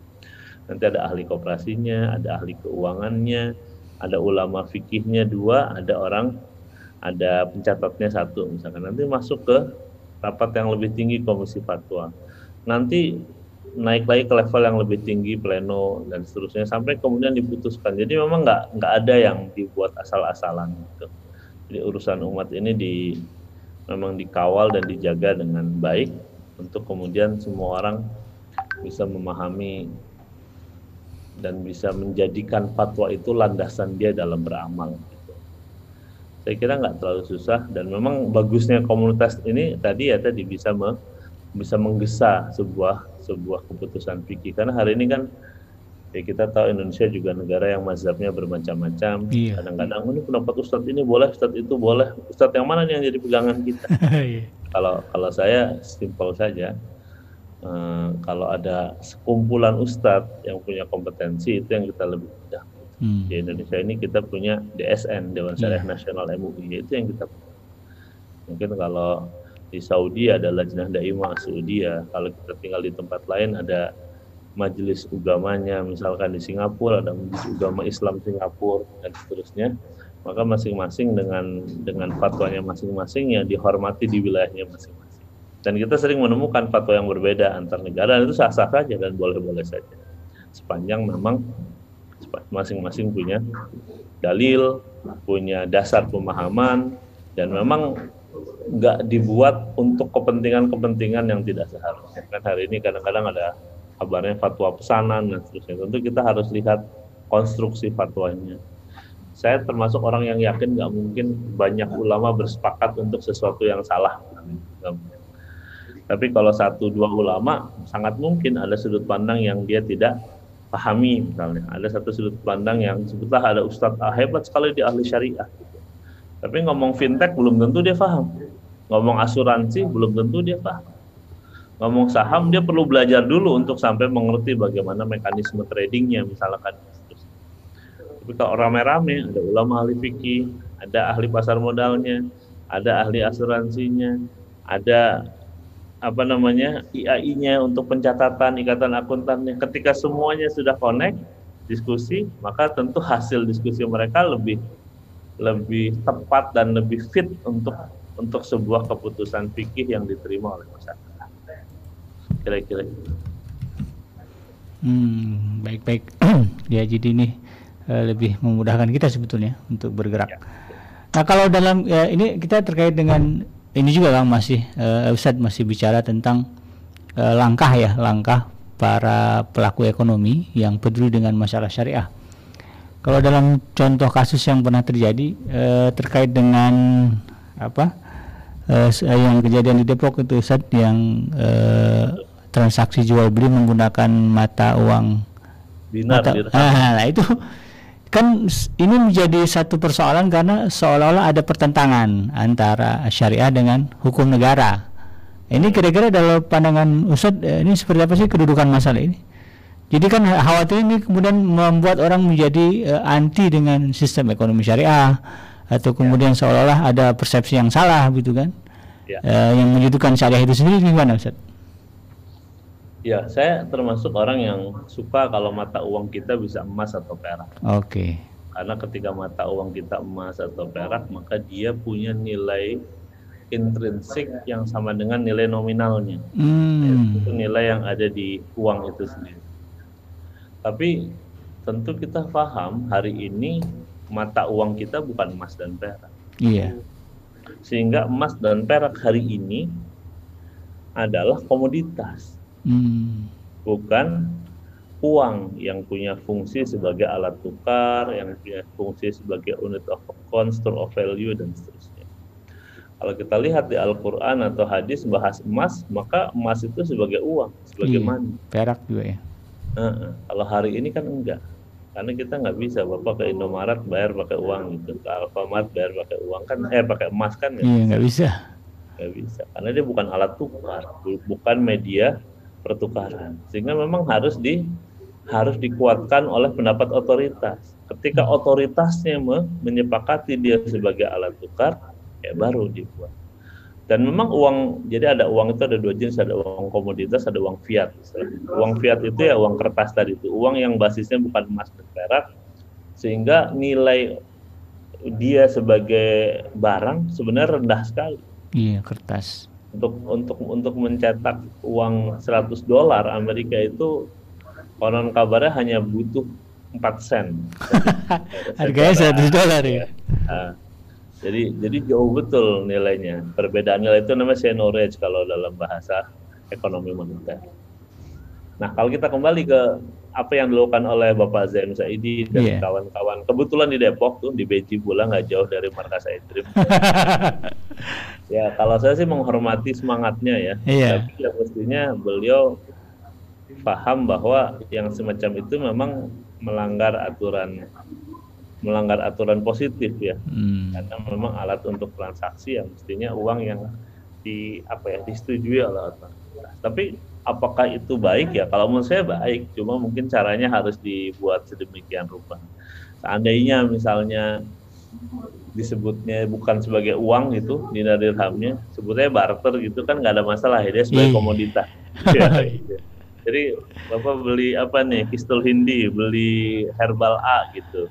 B: nanti ada ahli koperasinya ada ahli keuangannya ada ulama fikihnya dua ada orang ada pencatatnya satu misalkan nanti masuk ke rapat yang lebih tinggi komisi fatwa. Nanti naik lagi ke level yang lebih tinggi pleno dan seterusnya sampai kemudian diputuskan. Jadi memang nggak nggak ada yang dibuat asal-asalan gitu. Jadi urusan umat ini di memang dikawal dan dijaga dengan baik untuk kemudian semua orang bisa memahami dan bisa menjadikan fatwa itu landasan dia dalam beramal saya kira nggak terlalu susah dan memang bagusnya komunitas ini tadi ya tadi bisa me, bisa menggesa sebuah sebuah keputusan fikih. Karena hari ini kan ya kita tahu Indonesia juga negara yang mazhabnya bermacam-macam iya. kadang-kadang ini pendapat ustadz ini boleh ustadz itu boleh ustadz yang mana nih yang jadi pegangan kita iya. kalau kalau saya simpel saja uh, kalau ada sekumpulan ustadz yang punya kompetensi itu yang kita lebih mudah Hmm. Di Indonesia ini kita punya DSN Dewan Syariah yeah. Nasional MUI itu yang kita punya. Mungkin kalau di Saudi ada Lajnah Daimah Saudi ya. Kalau kita tinggal di tempat lain ada majelis ugamanya, misalkan di Singapura ada majelis ugama Islam Singapura dan seterusnya. Maka masing-masing dengan dengan fatwanya masing-masing yang dihormati di wilayahnya masing-masing. Dan kita sering menemukan fatwa yang berbeda antar negara itu sah-sah saja dan boleh-boleh saja. Sepanjang memang masing-masing punya dalil, punya dasar pemahaman, dan memang nggak dibuat untuk kepentingan-kepentingan yang tidak seharusnya. Kan hari ini kadang-kadang ada kabarnya fatwa pesanan dan seterusnya. Tentu kita harus lihat konstruksi fatwanya. Saya termasuk orang yang yakin nggak mungkin banyak ulama bersepakat untuk sesuatu yang salah. Tapi kalau satu dua ulama sangat mungkin ada sudut pandang yang dia tidak pahami misalnya ada satu sudut pandang yang sebutlah ada ustadz ah, hebat sekali di ahli syariah tapi ngomong fintech belum tentu dia paham ngomong asuransi belum tentu dia paham ngomong saham dia perlu belajar dulu untuk sampai mengerti bagaimana mekanisme tradingnya misalkan. Tapi kalau rame-rame ada ulama ahli fikih ada ahli pasar modalnya ada ahli asuransinya ada apa namanya IAI-nya untuk pencatatan ikatan akuntannya. Ketika semuanya sudah connect diskusi maka tentu hasil diskusi mereka lebih lebih tepat dan lebih fit untuk untuk sebuah keputusan fikih yang diterima oleh masyarakat kira-kira
A: hmm, baik-baik ya jadi ini uh, lebih memudahkan kita sebetulnya untuk bergerak ya. nah kalau dalam ya, ini kita terkait dengan ini juga kan masih uh, Ustadz masih bicara tentang uh, langkah ya langkah para pelaku ekonomi yang peduli dengan masalah syariah. Kalau dalam contoh kasus yang pernah terjadi uh, terkait dengan apa uh, yang kejadian di Depok itu Ustadz yang uh, transaksi jual beli menggunakan mata uang
B: dinar, mata,
A: Ah, nah itu kan ini menjadi satu persoalan karena seolah-olah ada pertentangan antara syariah dengan hukum negara. Ini kira-kira dalam pandangan Ustadz eh, ini seperti apa sih kedudukan masalah ini? Jadi kan khawatir ini kemudian membuat orang menjadi uh, anti dengan sistem ekonomi syariah atau kemudian ya. seolah-olah ada persepsi yang salah gitu kan? Ya. Uh, yang menyudutkan syariah itu sendiri gimana Ustadz?
B: Ya, saya termasuk orang yang suka kalau mata uang kita bisa emas atau perak.
A: Oke.
B: Karena ketika mata uang kita emas atau perak, maka dia punya nilai intrinsik yang sama dengan nilai nominalnya.
A: Hmm.
B: Itu nilai yang ada di uang itu sendiri. Tapi tentu kita paham hari ini mata uang kita bukan emas dan perak.
A: Iya.
B: Sehingga emas dan perak hari ini adalah komoditas
A: Hmm.
B: bukan uang yang punya fungsi sebagai alat tukar, yang punya fungsi sebagai unit of account, store of value dan seterusnya. Kalau kita lihat di Al-Quran atau hadis bahas emas, maka emas itu sebagai uang, sebagai
A: Iya.
B: money.
A: Perak juga ya.
B: Heeh. Kalau hari ini kan enggak, karena kita nggak bisa bapak ke Indomaret bayar pakai uang gitu, ke Alfamart bayar pakai uang kan, eh pakai emas kan
A: Iya nggak bisa.
B: nggak bisa karena dia bukan alat tukar bu- bukan media pertukaran. Sehingga memang harus di harus dikuatkan oleh pendapat otoritas. Ketika otoritasnya me- menyepakati dia sebagai alat tukar ya baru dibuat. Dan memang uang jadi ada uang itu ada dua jenis ada uang komoditas ada uang fiat. Uang fiat itu ya uang kertas tadi itu. Uang yang basisnya bukan emas dan perak. Sehingga nilai dia sebagai barang sebenarnya rendah sekali.
A: Iya kertas.
B: Untuk untuk untuk mencetak uang 100 dolar Amerika itu konon kabarnya hanya butuh 4 sen.
A: Harganya 100 dolar ya.
B: Nah, jadi jadi jauh betul nilainya. Perbedaan nilai itu namanya seigniorage kalau dalam bahasa ekonomi moneter. Nah, kalau kita kembali ke apa yang dilakukan oleh Bapak Zain Saidi dan
A: Iya.
B: kawan-kawan, kebetulan di Depok tuh di Beji pula nggak jauh dari markas Aidrim. ya, kalau saya sih menghormati semangatnya ya.
A: Iya.
B: Tapi ya mestinya beliau paham bahwa yang semacam itu memang melanggar aturan melanggar aturan positif ya
A: Hmm.
B: karena memang alat untuk transaksi yang mestinya uang yang di apa ya disetujui oleh otoritas. Tapi apakah itu baik ya? Kalau menurut saya baik, cuma mungkin caranya harus dibuat sedemikian rupa. Seandainya misalnya disebutnya bukan sebagai uang gitu dinar dirhamnya, sebutnya barter gitu kan nggak ada masalah ya dia sebagai
A: Iya.
B: komoditas. Ya, gitu. Jadi bapak beli apa nih pistol hindi, beli herbal A gitu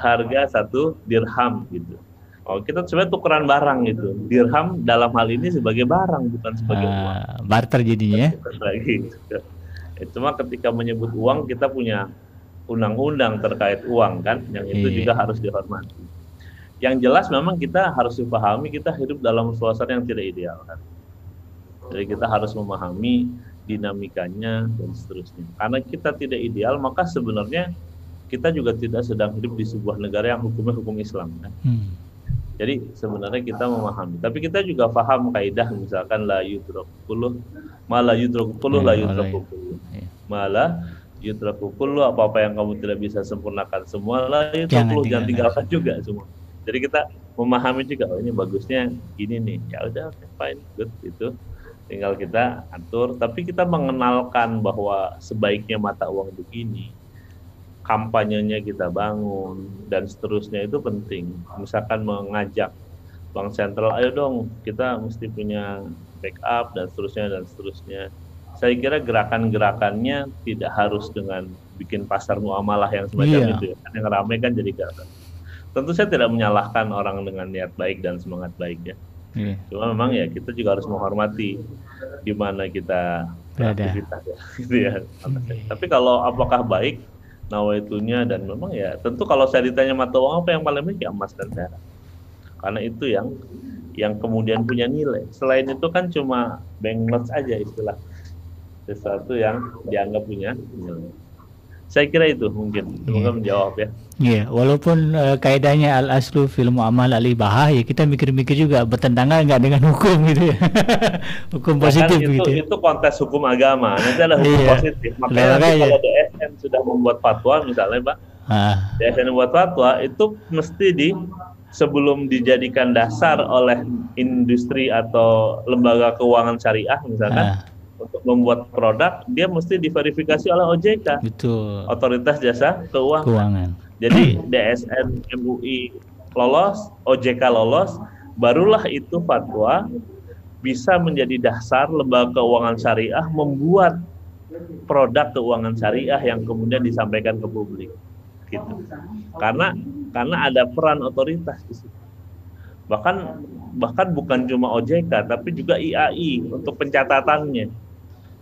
B: harga satu dirham gitu. Oh, kita sebenarnya tukeran barang gitu. Dirham dalam hal ini sebagai barang bukan sebagai uang.
A: ah, barter jadinya. ya.
B: Bukan lagi. gitu. Cuma ketika menyebut uang kita punya undang-undang terkait uang kan, yang itu
A: Iya.
B: juga harus dihormati. Yang jelas memang kita harus dipahami kita hidup dalam suasana yang tidak ideal kan. Jadi kita harus memahami dinamikanya dan seterusnya. Karena kita tidak ideal, maka sebenarnya kita juga tidak sedang hidup di sebuah negara yang hukumnya hukum Islam kan.
A: Hmm.
B: Jadi sebenarnya kita memahami, tapi kita juga paham kaidah misalkan la yudraku kulluh, malah yudraku kulluh, la yudraku
A: malah-
B: kulluh.
A: ya.
B: Malah yudraku kulluh, apa-apa yang kamu tidak bisa sempurnakan semua, la
A: Jangan tinggalkan.
B: juga semua. Jadi kita memahami juga, oh ini bagusnya gini nih, ya udah oke, fine, good itu. Tinggal kita atur, tapi kita mengenalkan bahwa sebaiknya mata uang begini, kampanyenya kita bangun dan seterusnya itu penting. Misalkan mengajak bank sentral, ayo dong kita mesti punya backup dan seterusnya dan seterusnya. Saya kira gerakan-gerakannya tidak harus dengan bikin pasar muamalah yang semacam
A: Iya.
B: itu ya. Yang ramai kan jadi gerakan. Tentu saya tidak menyalahkan orang dengan niat baik dan semangat baik ya.
A: Iya.
B: Cuma memang ya kita juga harus menghormati di mana kita
A: Berada.
B: beraktivitas ya. Gitu ya. Tapi kalau apakah baik nawaitunya dan memang ya tentu kalau saya ditanya mata uang apa yang paling baik ya emas dan perak. Karena itu yang yang kemudian punya nilai. Selain itu kan cuma banknotes aja istilah sesuatu yang dianggap punya nilai. Saya kira itu mungkin semoga
A: Iya.
B: menjawab ya.
A: Iya, walaupun uh, kaidahnya al aslu fil muamalah al ibahah ya kita mikir-mikir juga bertentangan nggak dengan hukum gitu ya. hukum positif
B: itu,
A: gitu. ya.
B: itu konteks hukum agama, nanti ada hukum
A: Iya.
B: positif. Makanya. kalau DSN sudah membuat fatwa misalnya Pak,
A: Ah,
B: DSN membuat fatwa itu mesti di sebelum dijadikan dasar oleh industri atau lembaga keuangan syariah misalkan
A: ah,
B: untuk membuat produk, dia mesti diverifikasi oleh OJK,
A: betul.
B: Otoritas Jasa Keuangan.
A: Keuangan.
B: Jadi DSN MUI lolos, OJK lolos, barulah itu fatwa bisa menjadi dasar lembaga keuangan syariah membuat produk keuangan syariah yang kemudian disampaikan ke publik gitu karena karena ada peran otoritas di situ bahkan bahkan bukan cuma OJK tapi juga IAI untuk pencatatannya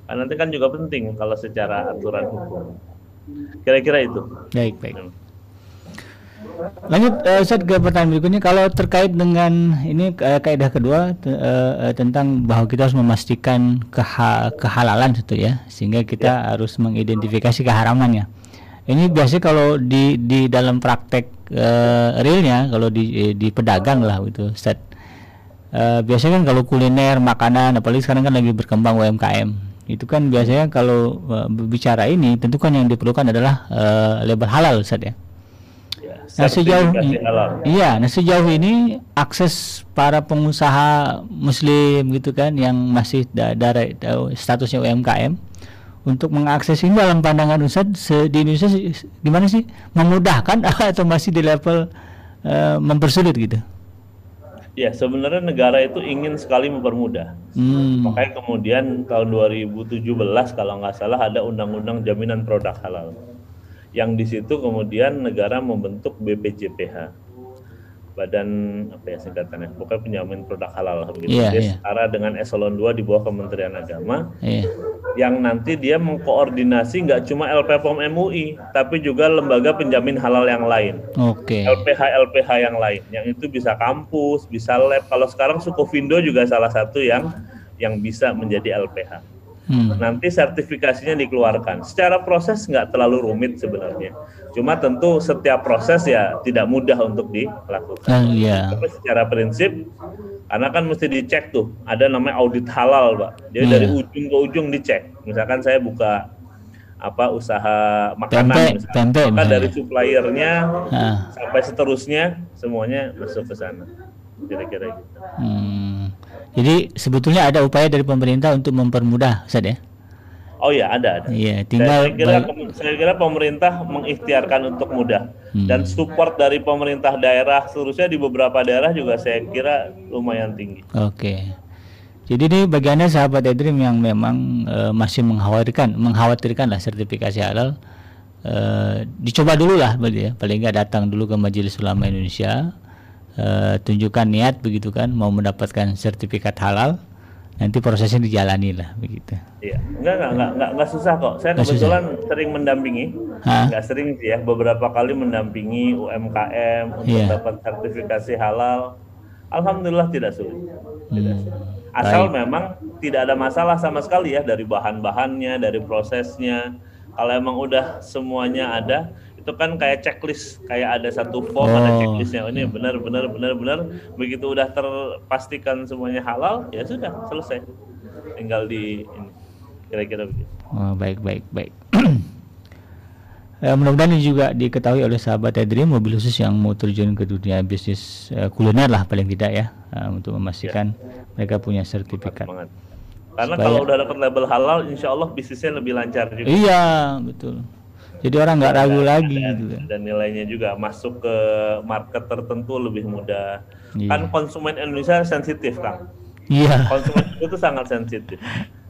B: karena nanti kan juga penting kalau secara aturan hukum kira-kira itu
A: baik baik Lanjut uh, Ustaz ke pertanyaan berikutnya kalau terkait dengan ini uh, kaidah kedua uh, tentang bahwa kita harus memastikan keha kehalalan itu ya sehingga kita ya. harus mengidentifikasi keharamannya. Ini biasanya kalau di di dalam praktek uh, realnya kalau di di pedagang lah itu Ustaz. Uh, biasanya kan kalau kuliner, makanan apalagi sekarang kan lagi berkembang UMKM. Itu kan biasanya kalau uh, bicara ini tentu kan yang diperlukan adalah uh, label halal Ustaz ya? Nah sejauh ini, iya, nah sejauh ini akses para pengusaha Muslim gitu kan yang masih da dari statusnya UMKM untuk mengakses ini dalam pandangan Ustaz di Indonesia gimana sih? Memudahkan atau masih di level uh, mempersulit gitu?
B: Ya sebenarnya negara itu ingin sekali mempermudah. Hmm. Makanya kemudian tahun 2017 kalau nggak salah ada undang-undang jaminan produk halal yang di situ kemudian negara membentuk BPJPH badan apa ya singkatannya pokoknya penjamin produk halal begitu yeah, dia yeah. setara dengan eselon 2 di bawah Kementerian Agama yeah. yang nanti dia mengkoordinasi nggak cuma LPPOM MUI tapi juga lembaga penjamin halal yang lain
A: okay.
B: LPH LPH yang lain yang itu bisa kampus bisa lab kalau sekarang Sukovindo juga salah satu yang yang bisa menjadi LPH Hmm. Nanti sertifikasinya dikeluarkan. Secara proses nggak terlalu rumit sebenarnya. Cuma tentu setiap proses ya tidak mudah untuk dilakukan.
A: Uh, yeah.
B: Tapi secara prinsip, karena kan mesti dicek tuh. Ada namanya audit halal, pak. Jadi yeah. dari ujung ke ujung dicek. Misalkan saya buka apa usaha makanan, tempe, tempe, maka misalnya. dari suppliernya uh. sampai seterusnya semuanya masuk ke sana. Kira-kira gitu.
A: Hmm. Jadi sebetulnya ada upaya dari pemerintah untuk mempermudah, Ustaz ya?
B: Oh iya ada ada.
A: Iya, tinggal
B: saya kira, saya kira pemerintah mengikhtiarkan untuk mudah hmm. dan support dari pemerintah daerah seterusnya di beberapa daerah juga saya kira lumayan tinggi.
A: Oke. Jadi ini bagiannya sahabat Edrim yang memang uh, masih mengkhawatirkan, mengkhawatirkan lah sertifikasi halal. Uh, dicoba dulu lah, ya. paling nggak datang dulu ke Majelis Ulama Indonesia uh, tunjukkan niat begitu kan mau mendapatkan sertifikat halal nanti prosesnya dijalani lah begitu.
B: Iya, enggak enggak enggak enggak, enggak susah kok. Saya enggak kebetulan susah. sering mendampingi, Hah? enggak sering sih ya, beberapa kali mendampingi UMKM untuk yeah. dapat sertifikasi halal. Alhamdulillah tidak sulit. Tidak hmm. sulit. Asal Baik. memang tidak ada masalah sama sekali ya dari bahan-bahannya, dari prosesnya. Kalau emang udah semuanya ada, itu kan kayak checklist kayak ada satu form oh. ada checklistnya oh, ini benar benar benar benar begitu udah terpastikan semuanya halal ya sudah selesai tinggal di ini kira-kira begitu
A: oh, baik baik baik Ya, mudah-mudahan ini juga diketahui oleh sahabat Edri mobil khusus yang mau terjun ke dunia bisnis uh, kuliner lah paling tidak ya uh, untuk memastikan ya. mereka punya sertifikat. Karena
B: Supaya, kalau udah dapat label halal, insya Allah bisnisnya lebih lancar juga.
A: Iya betul. Jadi orang nggak ragu lagi dan, gitu.
B: Dan nilainya juga masuk ke market tertentu lebih mudah. Iya. Kan konsumen Indonesia sensitif, Kang.
A: Iya.
B: Konsumen itu sangat sensitif.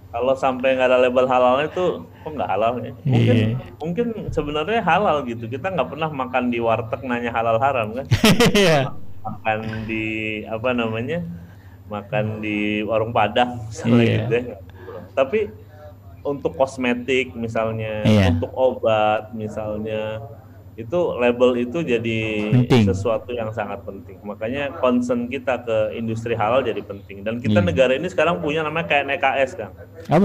B: Kalau sampai nggak ada label halalnya itu kok nggak halal ya? Mungkin iya. mungkin sebenarnya halal gitu. Kita nggak pernah makan di warteg nanya halal haram kan? Iya. makan di apa namanya? Makan di warung padang misalnya iya. gitu ya. Tapi untuk kosmetik misalnya, iya. untuk obat misalnya, itu label itu jadi penting. sesuatu yang sangat penting. Makanya concern kita ke industri halal jadi penting. Dan kita iya. negara ini sekarang punya namanya KNEKS kan,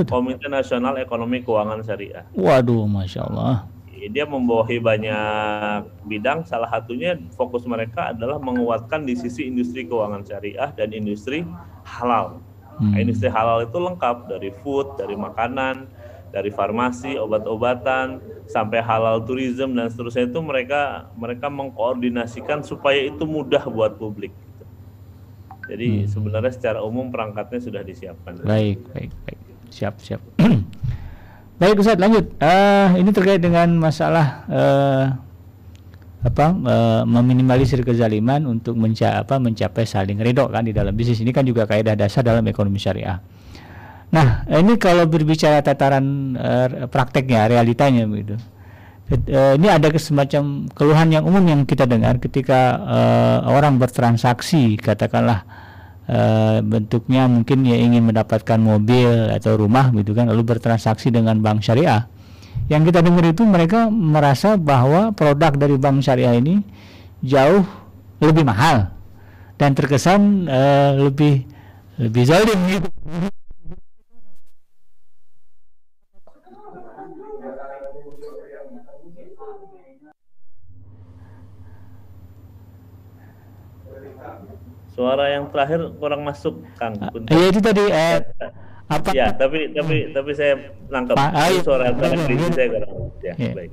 B: Komite Nasional Ekonomi Keuangan Syariah.
A: Waduh, masya Allah.
B: Dia membawahi banyak bidang. Salah satunya fokus mereka adalah menguatkan di sisi industri keuangan syariah dan industri halal. Hmm. Industri halal itu lengkap dari food, dari makanan, dari farmasi, obat-obatan, sampai halal tourism dan seterusnya itu mereka mereka mengkoordinasikan supaya itu mudah buat publik. Jadi hmm. sebenarnya secara umum perangkatnya sudah disiapkan.
A: Baik, baik, baik. Siap, siap. baik Ustaz, lanjut. Uh, ini terkait dengan masalah uh, apa e, meminimalisir kezaliman untuk menca apa mencapai saling ridho kan di dalam bisnis ini kan juga kaidah dasar dalam ekonomi syariah. Nah, ini kalau berbicara tataran uh, prakteknya, realitanya begitu. Uh, ini ada semacam keluhan yang umum yang kita dengar ketika uh, orang bertransaksi, katakanlah uh, bentuknya mungkin ya ingin mendapatkan mobil atau rumah gitu kan, lalu bertransaksi dengan bank syariah. Yang kita dengar itu mereka merasa bahwa produk dari bank syariah ini jauh lebih mahal dan terkesan uh, lebih lebih zalim gitu.
B: Suara yang terakhir kurang masuk, Kang.
A: Iya itu tadi eh,
B: apa? Ya, tapi tapi tapi saya nangkep. Ah, suara yang terakhir saya kurang. Ya, yeah. baik.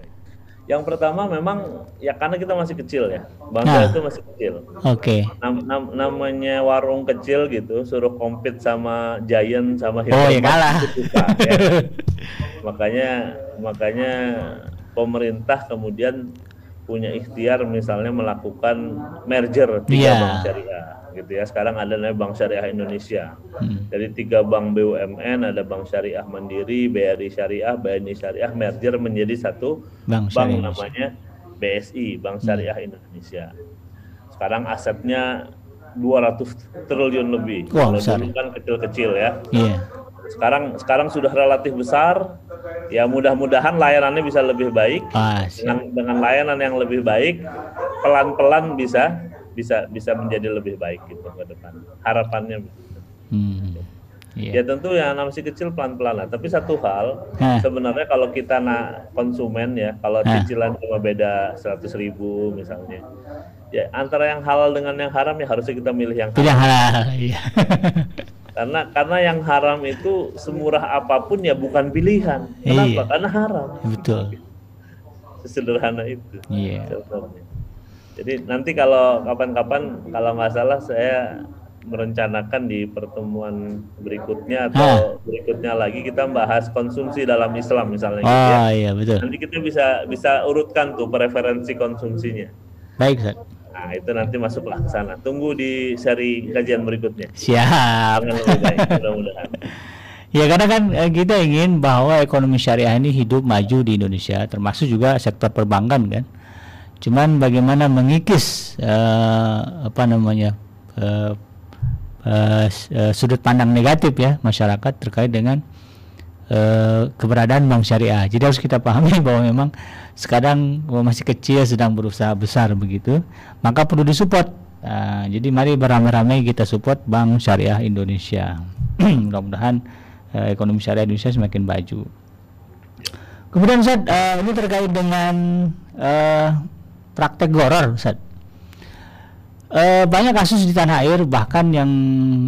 B: Yang pertama memang ya karena kita masih kecil ya, bangsa nah. itu masih kecil.
A: Oke. Okay.
B: Nam, nam, namanya warung kecil gitu, suruh compete sama Giant sama
A: Hilton. Oh ya kalah. Suka, ya.
B: makanya makanya pemerintah kemudian punya ikhtiar misalnya melakukan merger tiga yeah. bank syariah gitu ya. Sekarang ada namanya Bank Syariah Indonesia. Hmm. Dari tiga bank BUMN ada Bank Syariah Mandiri, BRI Syariah, BNI Syariah merger menjadi satu bank, bank namanya BSI, Bank hmm. Syariah hmm. Indonesia. Sekarang asetnya 200 triliun lebih.
A: Wow, Kalau dulu
B: kan kecil-kecil ya.
A: Yeah.
B: Sekarang sekarang sudah relatif besar. Ya mudah-mudahan layanannya bisa lebih baik.
A: Ah,
B: dengan dengan layanan yang lebih baik, pelan-pelan bisa bisa bisa menjadi lebih baik gitu ke depan. Harapannya begitu. Hmm. Yeah. Ya tentu yang masih kecil pelan-pelan lah. Tapi satu hal Hah. sebenarnya kalau kita nak konsumen ya, kalau Hah. cicilan cuma beda seratus ribu misalnya, ya antara yang halal dengan yang haram ya harusnya kita milih yang
A: halal. halal. Iya.
B: karena karena yang haram itu semurah apa pun ya bukan pilihan. Kenapa? Iya. Karena haram.
A: Betul.
B: Sesederhana itu.
A: Iya.
B: Jadi nanti kalau kapan-kapan kalau nggak salah saya merencanakan di pertemuan berikutnya atau ha. berikutnya lagi kita bahas konsumsi dalam Islam misalnya.
A: Oh gitu ya. iya betul.
B: Nanti kita bisa bisa urutkan tuh preferensi konsumsinya.
A: Baik, Ustaz.
B: Nah, itu nanti masuklah ke sana. Tunggu di seri kajian berikutnya.
A: Siap. mudah-mudahan. Ya karena kan eh, kita ingin bahwa ekonomi syariah ini hidup maju di Indonesia, termasuk juga sektor perbankan kan. Cuman bagaimana mengikis uh, apa namanya uh, uh, sudut pandang negatif ya masyarakat terkait dengan uh, keberadaan bank syariah. Jadi harus kita pahami bahwa memang sekarang masih kecil sedang berusaha besar begitu, maka perlu disupport. Uh, jadi mari beramai-ramai kita support Bank Syariah Indonesia. Mudah-mudahan uh, ekonomi syariah Indonesia semakin maju. Kemudian Ustaz, uh, ini terkait dengan uh, praktek goror Ustaz. E, banyak kasus di tanah air bahkan yang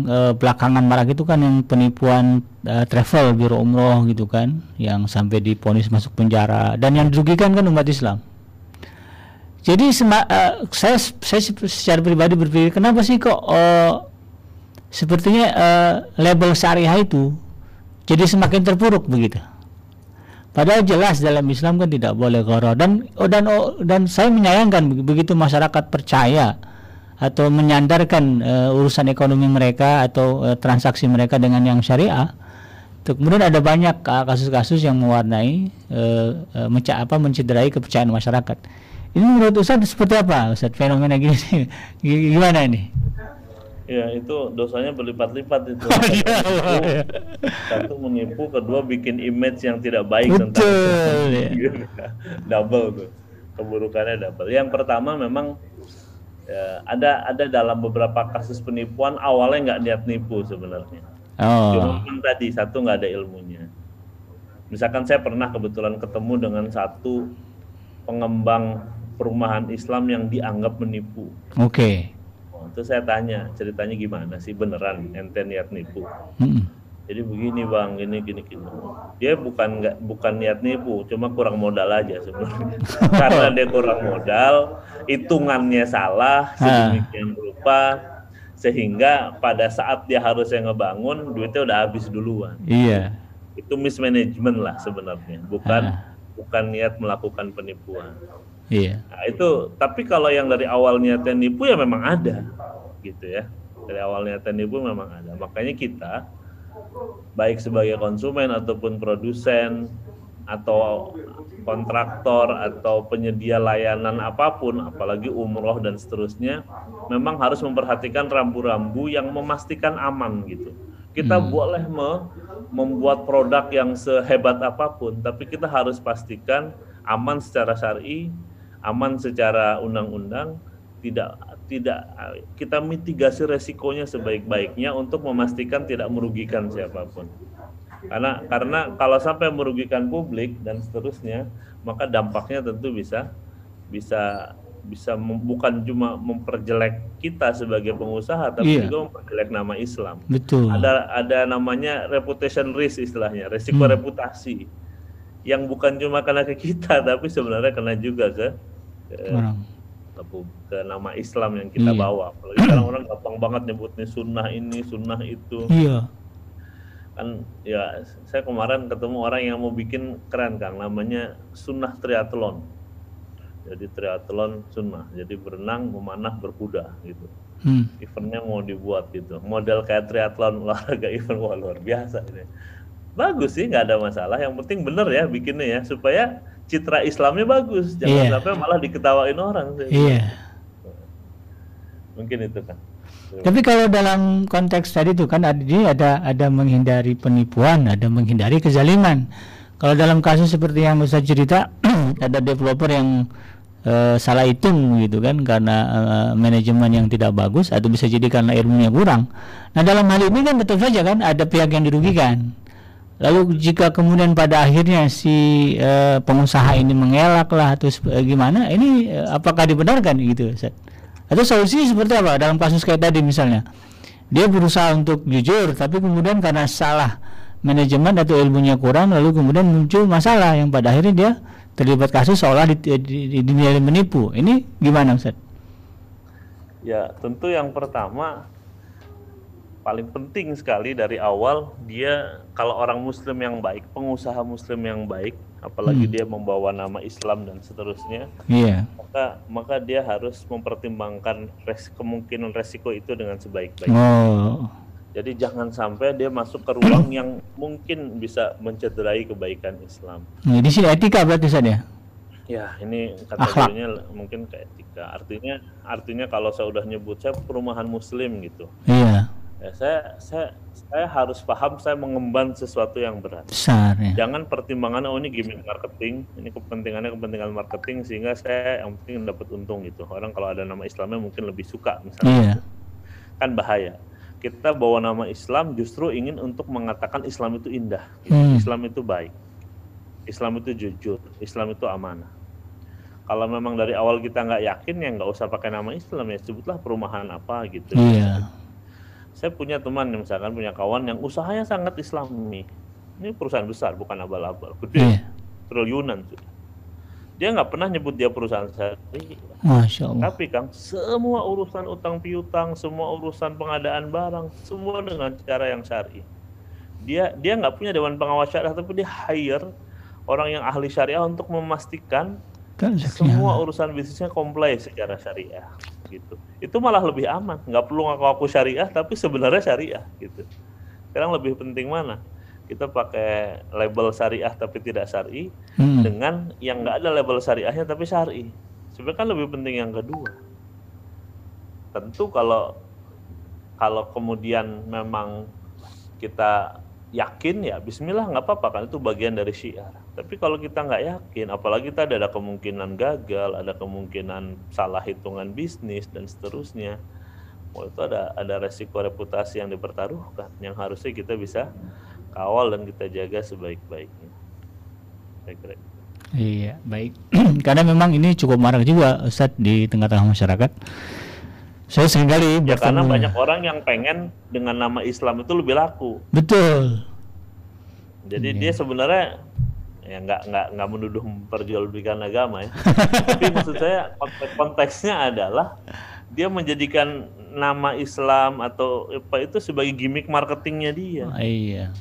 A: e, belakangan marak itu kan yang penipuan e, travel biro umroh gitu kan yang sampai diponis masuk penjara dan yang dirugikan kan umat Islam. Jadi e, saya saya secara pribadi berpikir kenapa sih kok e, sepertinya e, label syariah itu jadi semakin terpuruk begitu. Padahal jelas dalam Islam kan tidak boleh gharar dan oh, dan oh, dan saya menyayangkan begitu masyarakat percaya atau menyandarkan uh, urusan ekonomi mereka atau uh, transaksi mereka dengan yang syariah. Kemudian ada banyak kasus-kasus yang mewarnai uh, uh, menca apa mencederai kepercayaan masyarakat. Ini menurut Ustaz seperti apa Ustaz fenomena gini gimana ini?
B: Ya itu dosanya berlipat-lipat itu. Oh, iya, Satu menipu, kedua bikin image yang tidak baik
A: Betul, tentang
B: ya. double tuh keburukannya double. Yang pertama memang ya, ada ada dalam beberapa kasus penipuan awalnya nggak niat nipu sebenarnya.
A: Oh.
B: Cuma kan tadi satu nggak ada ilmunya. Misalkan saya pernah kebetulan ketemu dengan satu pengembang perumahan Islam yang dianggap menipu.
A: Oke. Okay
B: Terus saya tanya ceritanya gimana sih beneran ente niat nipu?
A: Hmm.
B: Jadi begini bang, gini gini gini. Dia bukan nggak bukan niat nipu, cuma kurang modal aja sebenarnya. Karena dia kurang modal, hitungannya salah sedemikian rupa sehingga pada saat dia harusnya ngebangun duitnya udah habis duluan.
A: Iya.
B: Itu mismanagement lah sebenarnya, bukan ha. bukan niat melakukan penipuan.
A: Iya.
B: Nah, itu tapi kalau yang dari awal niatnya nipu ya memang ada gitu ya. Dari awal niatnya nipu memang ada. Makanya kita baik sebagai konsumen ataupun produsen atau kontraktor atau penyedia layanan apa pun, apalagi umroh dan seterusnya, memang harus memperhatikan rambu-rambu yang memastikan aman gitu. Kita hmm. boleh me membuat produk yang sehebat apa pun, tapi kita harus pastikan aman secara syari, aman secara undang-undang, tidak tidak kita mitigasi resikonya sebaik-baiknya untuk memastikan tidak merugikan siapa pun. Karena karena kalau sampai merugikan publik dan seterusnya, maka dampaknya tentu bisa bisa bisa bukan cuma memperjelek kita sebagai pengusaha tapi iya. juga memperjelek nama Islam.
A: Betul.
B: Ada ada namanya reputation risk istilahnya, resiko hmm. reputasi yang bukan cuma kena ke kita tapi sebenarnya kena juga ke, ke orang ke nama Islam yang kita iya. bawa. Apalagi sekarang orang gampang banget nyebutnya sunnah ini, sunnah itu.
A: Iya.
B: Kan ya saya kemarin ketemu orang yang mau bikin keren kang. Namanya sunnah triathlon. Jadi triathlon sunnah. Jadi berenang memanah berkuda gitu. Hmm. eventnya mau dibuat gitu. Model kayak triathlon olahraga event. Wah luar biasa ini. Bagus sih nggak ada masalah. Yang penting bener ya bikinnya ya. Supaya citra Islamnya bagus jangan yeah. sampai malah diketawain orang
A: iya yeah.
B: mungkin itu kan
A: tapi kalau dalam konteks tadi itu kan ada ada ada menghindari penipuan, ada menghindari kezaliman. Kalau dalam kasus seperti yang Ustaz cerita, ada developer yang uh, salah hitung gitu kan karena uh, manajemen yang tidak bagus atau bisa jadi karena ilmunya kurang. Nah, dalam hal ini kan betul saja kan ada pihak yang dirugikan. Lalu jika kemudian pada akhirnya si uh, pengusaha ini mengelak lah atau uh, gimana, ini uh, apakah dibenarkan gitu Ustaz? Atau solusi seperti apa dalam kasus kayak tadi misalnya? Dia berusaha untuk jujur tapi kemudian karena salah manajemen atau ilmunya kurang lalu kemudian muncul masalah yang pada akhirnya dia terlibat kasus seolah dinilai menipu. Ini gimana Ustaz?
B: Ya, tentu yang pertama paling penting sekali dari awal dia kalau orang muslim yang baik, pengusaha muslim yang baik apalagi hmm. dia membawa nama Islam dan seterusnya,
A: yeah.
B: maka maka dia harus mempertimbangkan res, kemungkinan resiko itu dengan sebaik-baiknya.
A: Oh.
B: Jadi jangan sampai dia masuk ke ruang yang mungkin bisa mencederai kebaikan Islam.
A: Nah, di sini etika berarti saja.
B: Ya, ini kategorinya mungkin ke etika. Artinya artinya kalau saya udah nyebut saya perumahan muslim gitu.
A: Iya.
B: Ya, saya saya saya harus paham saya mengemban sesuatu yang berat.
A: Besar ya.
B: Jangan pertimbangan oh ini gimmick marketing, ini kepentingannya kepentingan marketing sehingga saya yang penting dapat untung gitu. Orang kalau ada nama Islamnya mungkin lebih suka misalnya.
A: Iya.
B: Kan bahaya. Kita bawa nama Islam justru ingin untuk mengatakan Islam itu indah, gitu. hmm. Islam itu baik, Islam itu jujur, Islam itu amanah. Kalau memang dari awal kita nggak yakin ya nggak usah pakai nama Islam ya sebutlah perumahan apa gitu.
A: Iya
B: saya punya teman misalkan punya kawan yang usahanya sangat islami. Ini perusahaan besar bukan abal-abal. Gede. Yeah. triliunan sudah. Dia nggak pernah nyebut dia perusahaan syari
A: Masya Allah.
B: tapi kang semua urusan utang piutang semua urusan pengadaan barang semua dengan cara yang syari. Dia dia nggak punya dewan pengawas syariah tapi dia hire orang yang ahli syariah untuk memastikan kan, semua urusan bisnisnya komplain secara syariah gitu. Itu malah lebih aman. Nggak perlu ngaku-ngaku syariah tapi sebenarnya syariah gitu. Sekarang lebih penting mana? Kita pakai label syariah tapi tidak syari hmm. dengan yang nggak ada label syariahnya tapi syari. Sebenarnya kan lebih penting yang kedua. Tentu kalau kalau kemudian memang kita yakin ya Bismillah nggak apa-apa kan? Itu bagian dari syiar. Tapi kalau kita nggak yakin, apalagi kita ada kemungkinan gagal, ada kemungkinan salah hitungan bisnis dan seterusnya, oh itu ada ada resiko reputasi yang dipertaruhkan, yang harusnya kita bisa kawal dan kita jaga sebaik-baiknya.
A: Baik, Iya, baik. Karena memang ini cukup marak juga Ustadz di tengah-tengah masyarakat saya sering kali
B: ya karena banyak orang yang pengen dengan nama Islam itu lebih laku.
A: Betul.
B: Jadi yeah. dia sebenarnya ya nggak nggak nggak menuduh memperjualbelikan agama ya. Tapi maksud saya konteksnya adalah dia menjadikan nama Islam atau apa itu sebagai gimmick marketingnya dia.
A: Oh, iya.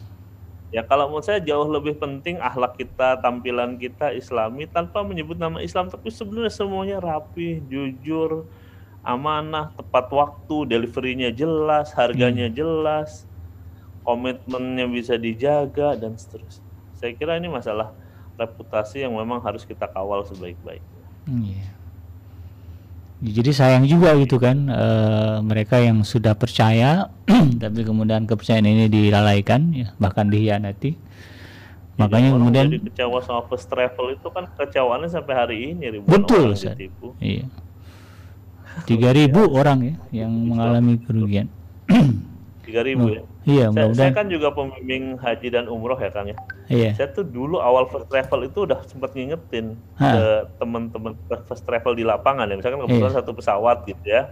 B: Ya kalau menurut saya jauh lebih penting akhlak kita, tampilan kita Islami tanpa menyebut nama Islam, tapi sebenarnya semuanya rapi, jujur, amanah, tepat waktu, deliverynya jelas, harganya hmm. jelas. komitmennya bisa dijaga dan seterusnya. Saya kira ini masalah reputasi yang memang harus kita kawal sebaik-baiknya.
A: Iya. Jadi sayang juga gitu kan eh, mereka yang sudah percaya tapi kemudian kepercayaan ini dilalaikan ya, bahkan dihianati. Makanya
B: Orang
A: kemudian
B: jadi kecewa sama first travel itu kan kecewaannya sampai hari ini ribuan
A: betul
B: orang
A: Ustaz.
B: ditipu.
A: Iya. 3000 orang ya yang mengalami kerugian.
B: 3000 ya.
A: Iya,
B: Saya, saya
A: mudah-mudahan.
B: kan juga pembimbing haji dan umroh ya Kang ya.
A: Iya.
B: Saya tuh dulu awal first travel itu udah sempat ngingetin
A: Ha.
B: ke teman-teman first travel di lapangan ya. Misalkan kebetulan
A: Iya.
B: satu pesawat gitu ya.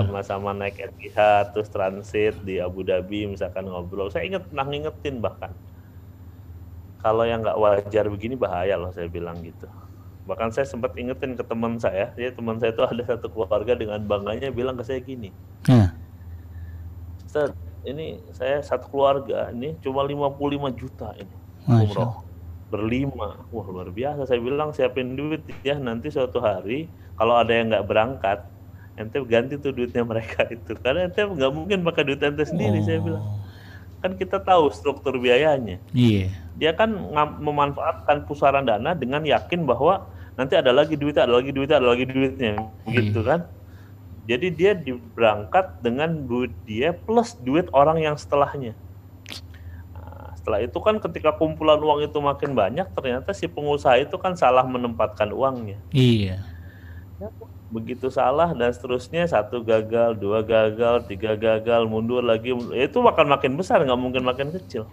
B: Sama-sama naik Etihad terus transit di Abu Dhabi misalkan ngobrol. Saya inget pernah ngingetin bahkan. Kalau yang nggak wajar begini bahaya loh saya bilang gitu. Bahkan saya sempat ingetin ke teman saya, jadi teman saya itu ada satu keluarga dengan bangganya bilang ke saya gini, Ustaz, ini saya satu keluarga ini cuma 55 juta ini umroh. Berlima. Wah luar biasa. Saya bilang siapin duit ya nanti suatu hari kalau ada yang nggak berangkat ente ganti tuh duitnya mereka itu. Karena ente nggak mungkin pakai duit ente sendiri saya bilang. Kan kita tahu struktur biayanya.
A: Iya.
B: dia kan memanfaatkan pusaran dana dengan yakin bahwa nanti ada lagi duitnya, ada lagi duitnya, ada lagi duitnya, gitu kan? Jadi dia di- berangkat dengan duit dia plus duit orang yang setelahnya. Setelah itu kan ketika kumpulan uang itu makin banyak, ternyata si pengusaha itu kan salah menempatkan uangnya.
A: Iya.
B: Begitu salah dan seterusnya satu gagal, dua gagal, tiga gagal, mundur lagi, mundur. itu akan makin besar, nggak mungkin makin kecil.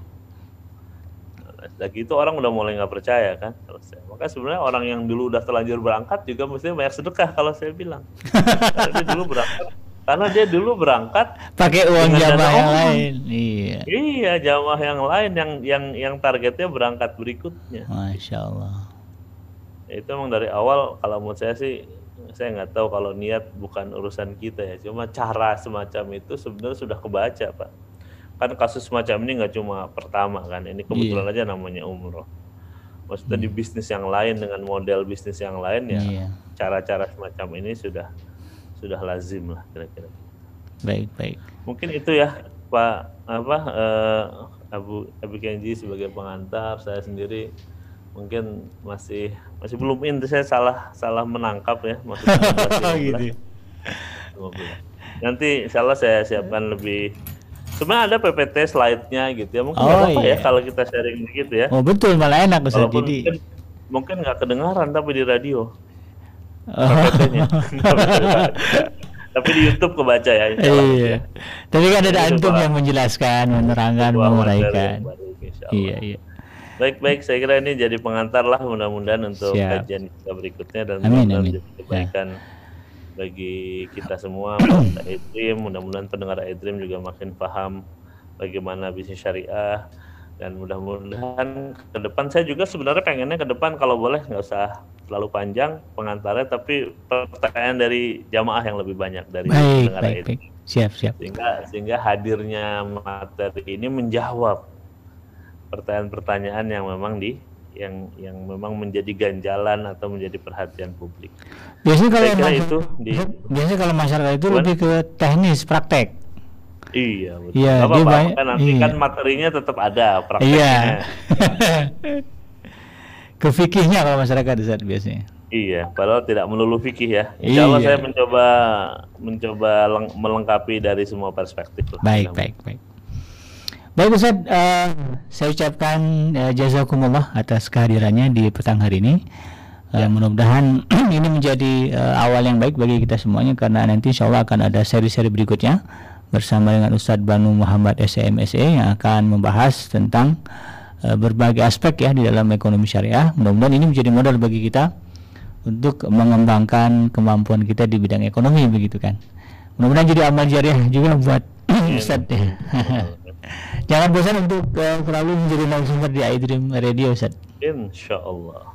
B: Lagi itu orang udah mulai nggak percaya kan kalau saya. Maka sebenarnya orang yang dulu udah terlanjur berangkat juga mestinya banyak sedekah kalau saya bilang. karena dulu berangkat, karena dia dulu berangkat
A: Pakai uang jamaah yang lain. Iya.
B: Iya, jamaah yang lain yang yang yang targetnya berangkat berikutnya.
A: Masya Allah.
B: Itu emang dari awal kalau menurut saya sih saya nggak tahu kalau niat bukan urusan kita ya. Cuma cara semacam itu sebenarnya sudah kebaca pak. Kan kasus semacam ini nggak cuma pertama kan. Ini kebetulan aja namanya umroh. Maksudnya di bisnis yang lain dengan model bisnis yang lain ya
A: Iya.
B: cara-cara semacam ini sudah sudah lazim lah kira-kira.
A: Baik, baik.
B: Mungkin itu ya Pak apa eh, Abu Abu Kenji sebagai pengantar saya sendiri mungkin masih masih belum in saya salah salah menangkap ya maksudnya 15,
A: gitu.
B: 15. Nanti insya Allah saya siapkan lebih sebenarnya ada PPT slide-nya gitu ya mungkin
A: Oh,
B: nggak apa-apa
A: iya.
B: ya kalau kita sharing gitu ya
A: Oh betul malah enak Ustaz. Jadi
B: mungkin mungkin nggak kedengaran tapi di radio
A: Oh.
B: PPT-nya tapi di YouTube kebaca ya
A: iya. Tapi kan ada antum yang menjelaskan, menerangkan, menguraikan. Iya, iya.
B: Baik-baik, saya kira ini jadi pengantar lah mudah-mudahan untuk
A: Siap.
B: kajian kita berikutnya dan
A: Amin,
B: mudah-mudahan
A: amin.
B: menjadi kebaikan bagi kita semua, Edream, mudah-mudahan pendengar Edream juga makin paham bagaimana bisnis syariah dan mudah-mudahan ke depan saya juga sebenarnya pengennya ke depan kalau boleh nggak usah terlalu panjang pengantarnya tapi pertanyaan dari jamaah yang lebih banyak dari
A: Baik, baik,
B: Edream
A: baik. Siap, siap.
B: sehingga sehingga hadirnya materi ini menjawab pertanyaan-pertanyaan yang memang di yang yang memang menjadi ganjalan atau menjadi perhatian publik.
A: Biasanya kalau
B: Saya kira
A: mas-
B: itu di
A: biasanya kalau masyarakat itu lebih ke teknis, praktek.
B: iya betul.
A: Iya, dia banyak-
B: kan nanti
A: iya.
B: kan materinya tetap ada prakteknya.
A: Iya. ke fikihnya kalau masyarakat Ustaz biasanya.
B: Iya, padahal tidak melulu fikih ya. Insya Allah
A: Iya.
B: saya mencoba mencoba leng- melengkapi dari semua perspektif. lah.
A: Baik, baik, baik. Baik Ustaz, eh, saya ucapkan eh, jazakumullah atas kehadirannya di petang hari ini. Eh, Mudah-mudahan ini menjadi eh, awal yang baik bagi kita semuanya karena nanti insya Allah akan ada seri-seri berikutnya bersama dengan Ustadz Banu Muhammad SMSE yang akan membahas tentang berbagai aspek ya di dalam ekonomi syariah. Mudah-mudahan ini menjadi modal bagi kita untuk mengembangkan kemampuan kita di bidang ekonomi begitu kan. Mudah-mudahan jadi amal jariah juga buat Ustadz ya. Jangan bosan untuk eh, selalu menjadi narasumber di iDream Radio Ustaz.
B: Insya Allah.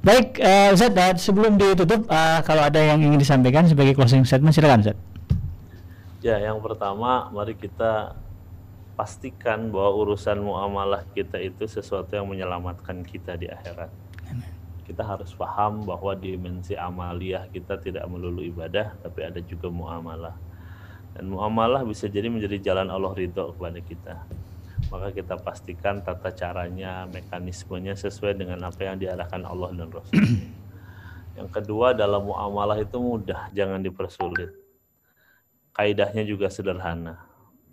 A: Baik eh, Ustaz, eh, sebelum ditutup eh, kalau ada yang ingin disampaikan sebagai closing statement silakan Ustaz.
B: Ya, yang pertama mari kita pastikan bahwa urusan muamalah kita itu sesuatu yang menyelamatkan kita di akhirat. Kita harus paham bahwa dimensi amaliyah kita tidak melulu ibadah, tapi ada juga muamalah. dan muamalah bisa jadi menjadi jalan Allah ridho kepada kita. Maka kita pastikan tata caranya mekanismenya sesuai dengan apa yang diarahkan Allah dan Rasul. Yang kedua dalam muamalah itu mudah jangan dipersulit. Kaidahnya juga sederhana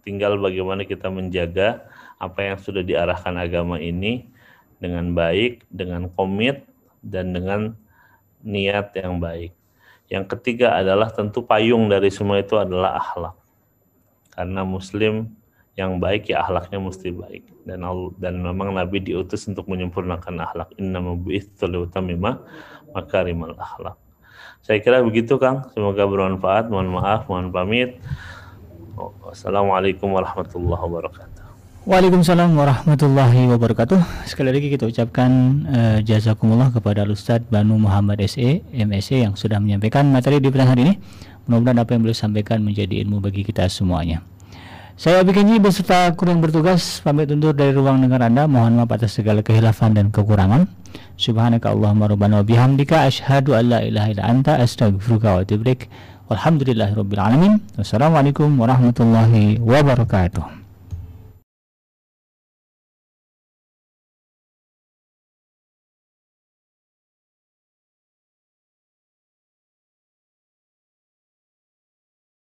B: tinggal bagaimana kita menjaga apa yang sudah diarahkan agama ini dengan baik dengan komit dan dengan niat yang baik yang ketiga adalah tentu payung dari semua itu adalah akhlak. Karena muslim yang baik ya akhlaknya mesti baik dan dan memang Nabi diutus untuk menyempurnakan akhlak. Inna mabu'itsu liutammima makarimal akhlak. Saya kira begitu Kang. Semoga bermanfaat. Mohon maaf, mohon pamit. Wassalamualaikum warahmatullahi wabarakatuh.
A: Waalaikumsalam warahmatullahi wabarakatuh. Sekali lagi kita ucapkan uh, jazakumullah kepada Ustaz Banu Muhammad SE, MSE yang sudah menyampaikan materi di pertanyaan hari ini. Mudah-mudahan apa yang beliau sampaikan menjadi ilmu bagi kita semuanya. Saya Abi Kenji beserta kru yang bertugas pamit undur dari ruang dengar Anda. Mohon maaf atas segala kehilafan dan kekurangan. Subhanaka Allahumma rabbana wa bihamdika asyhadu an la ilaha illa anta astaghfiruka wa atubu. Walhamdulillahirabbil alamin. Wassalamualaikum warahmatullahi wabarakatuh.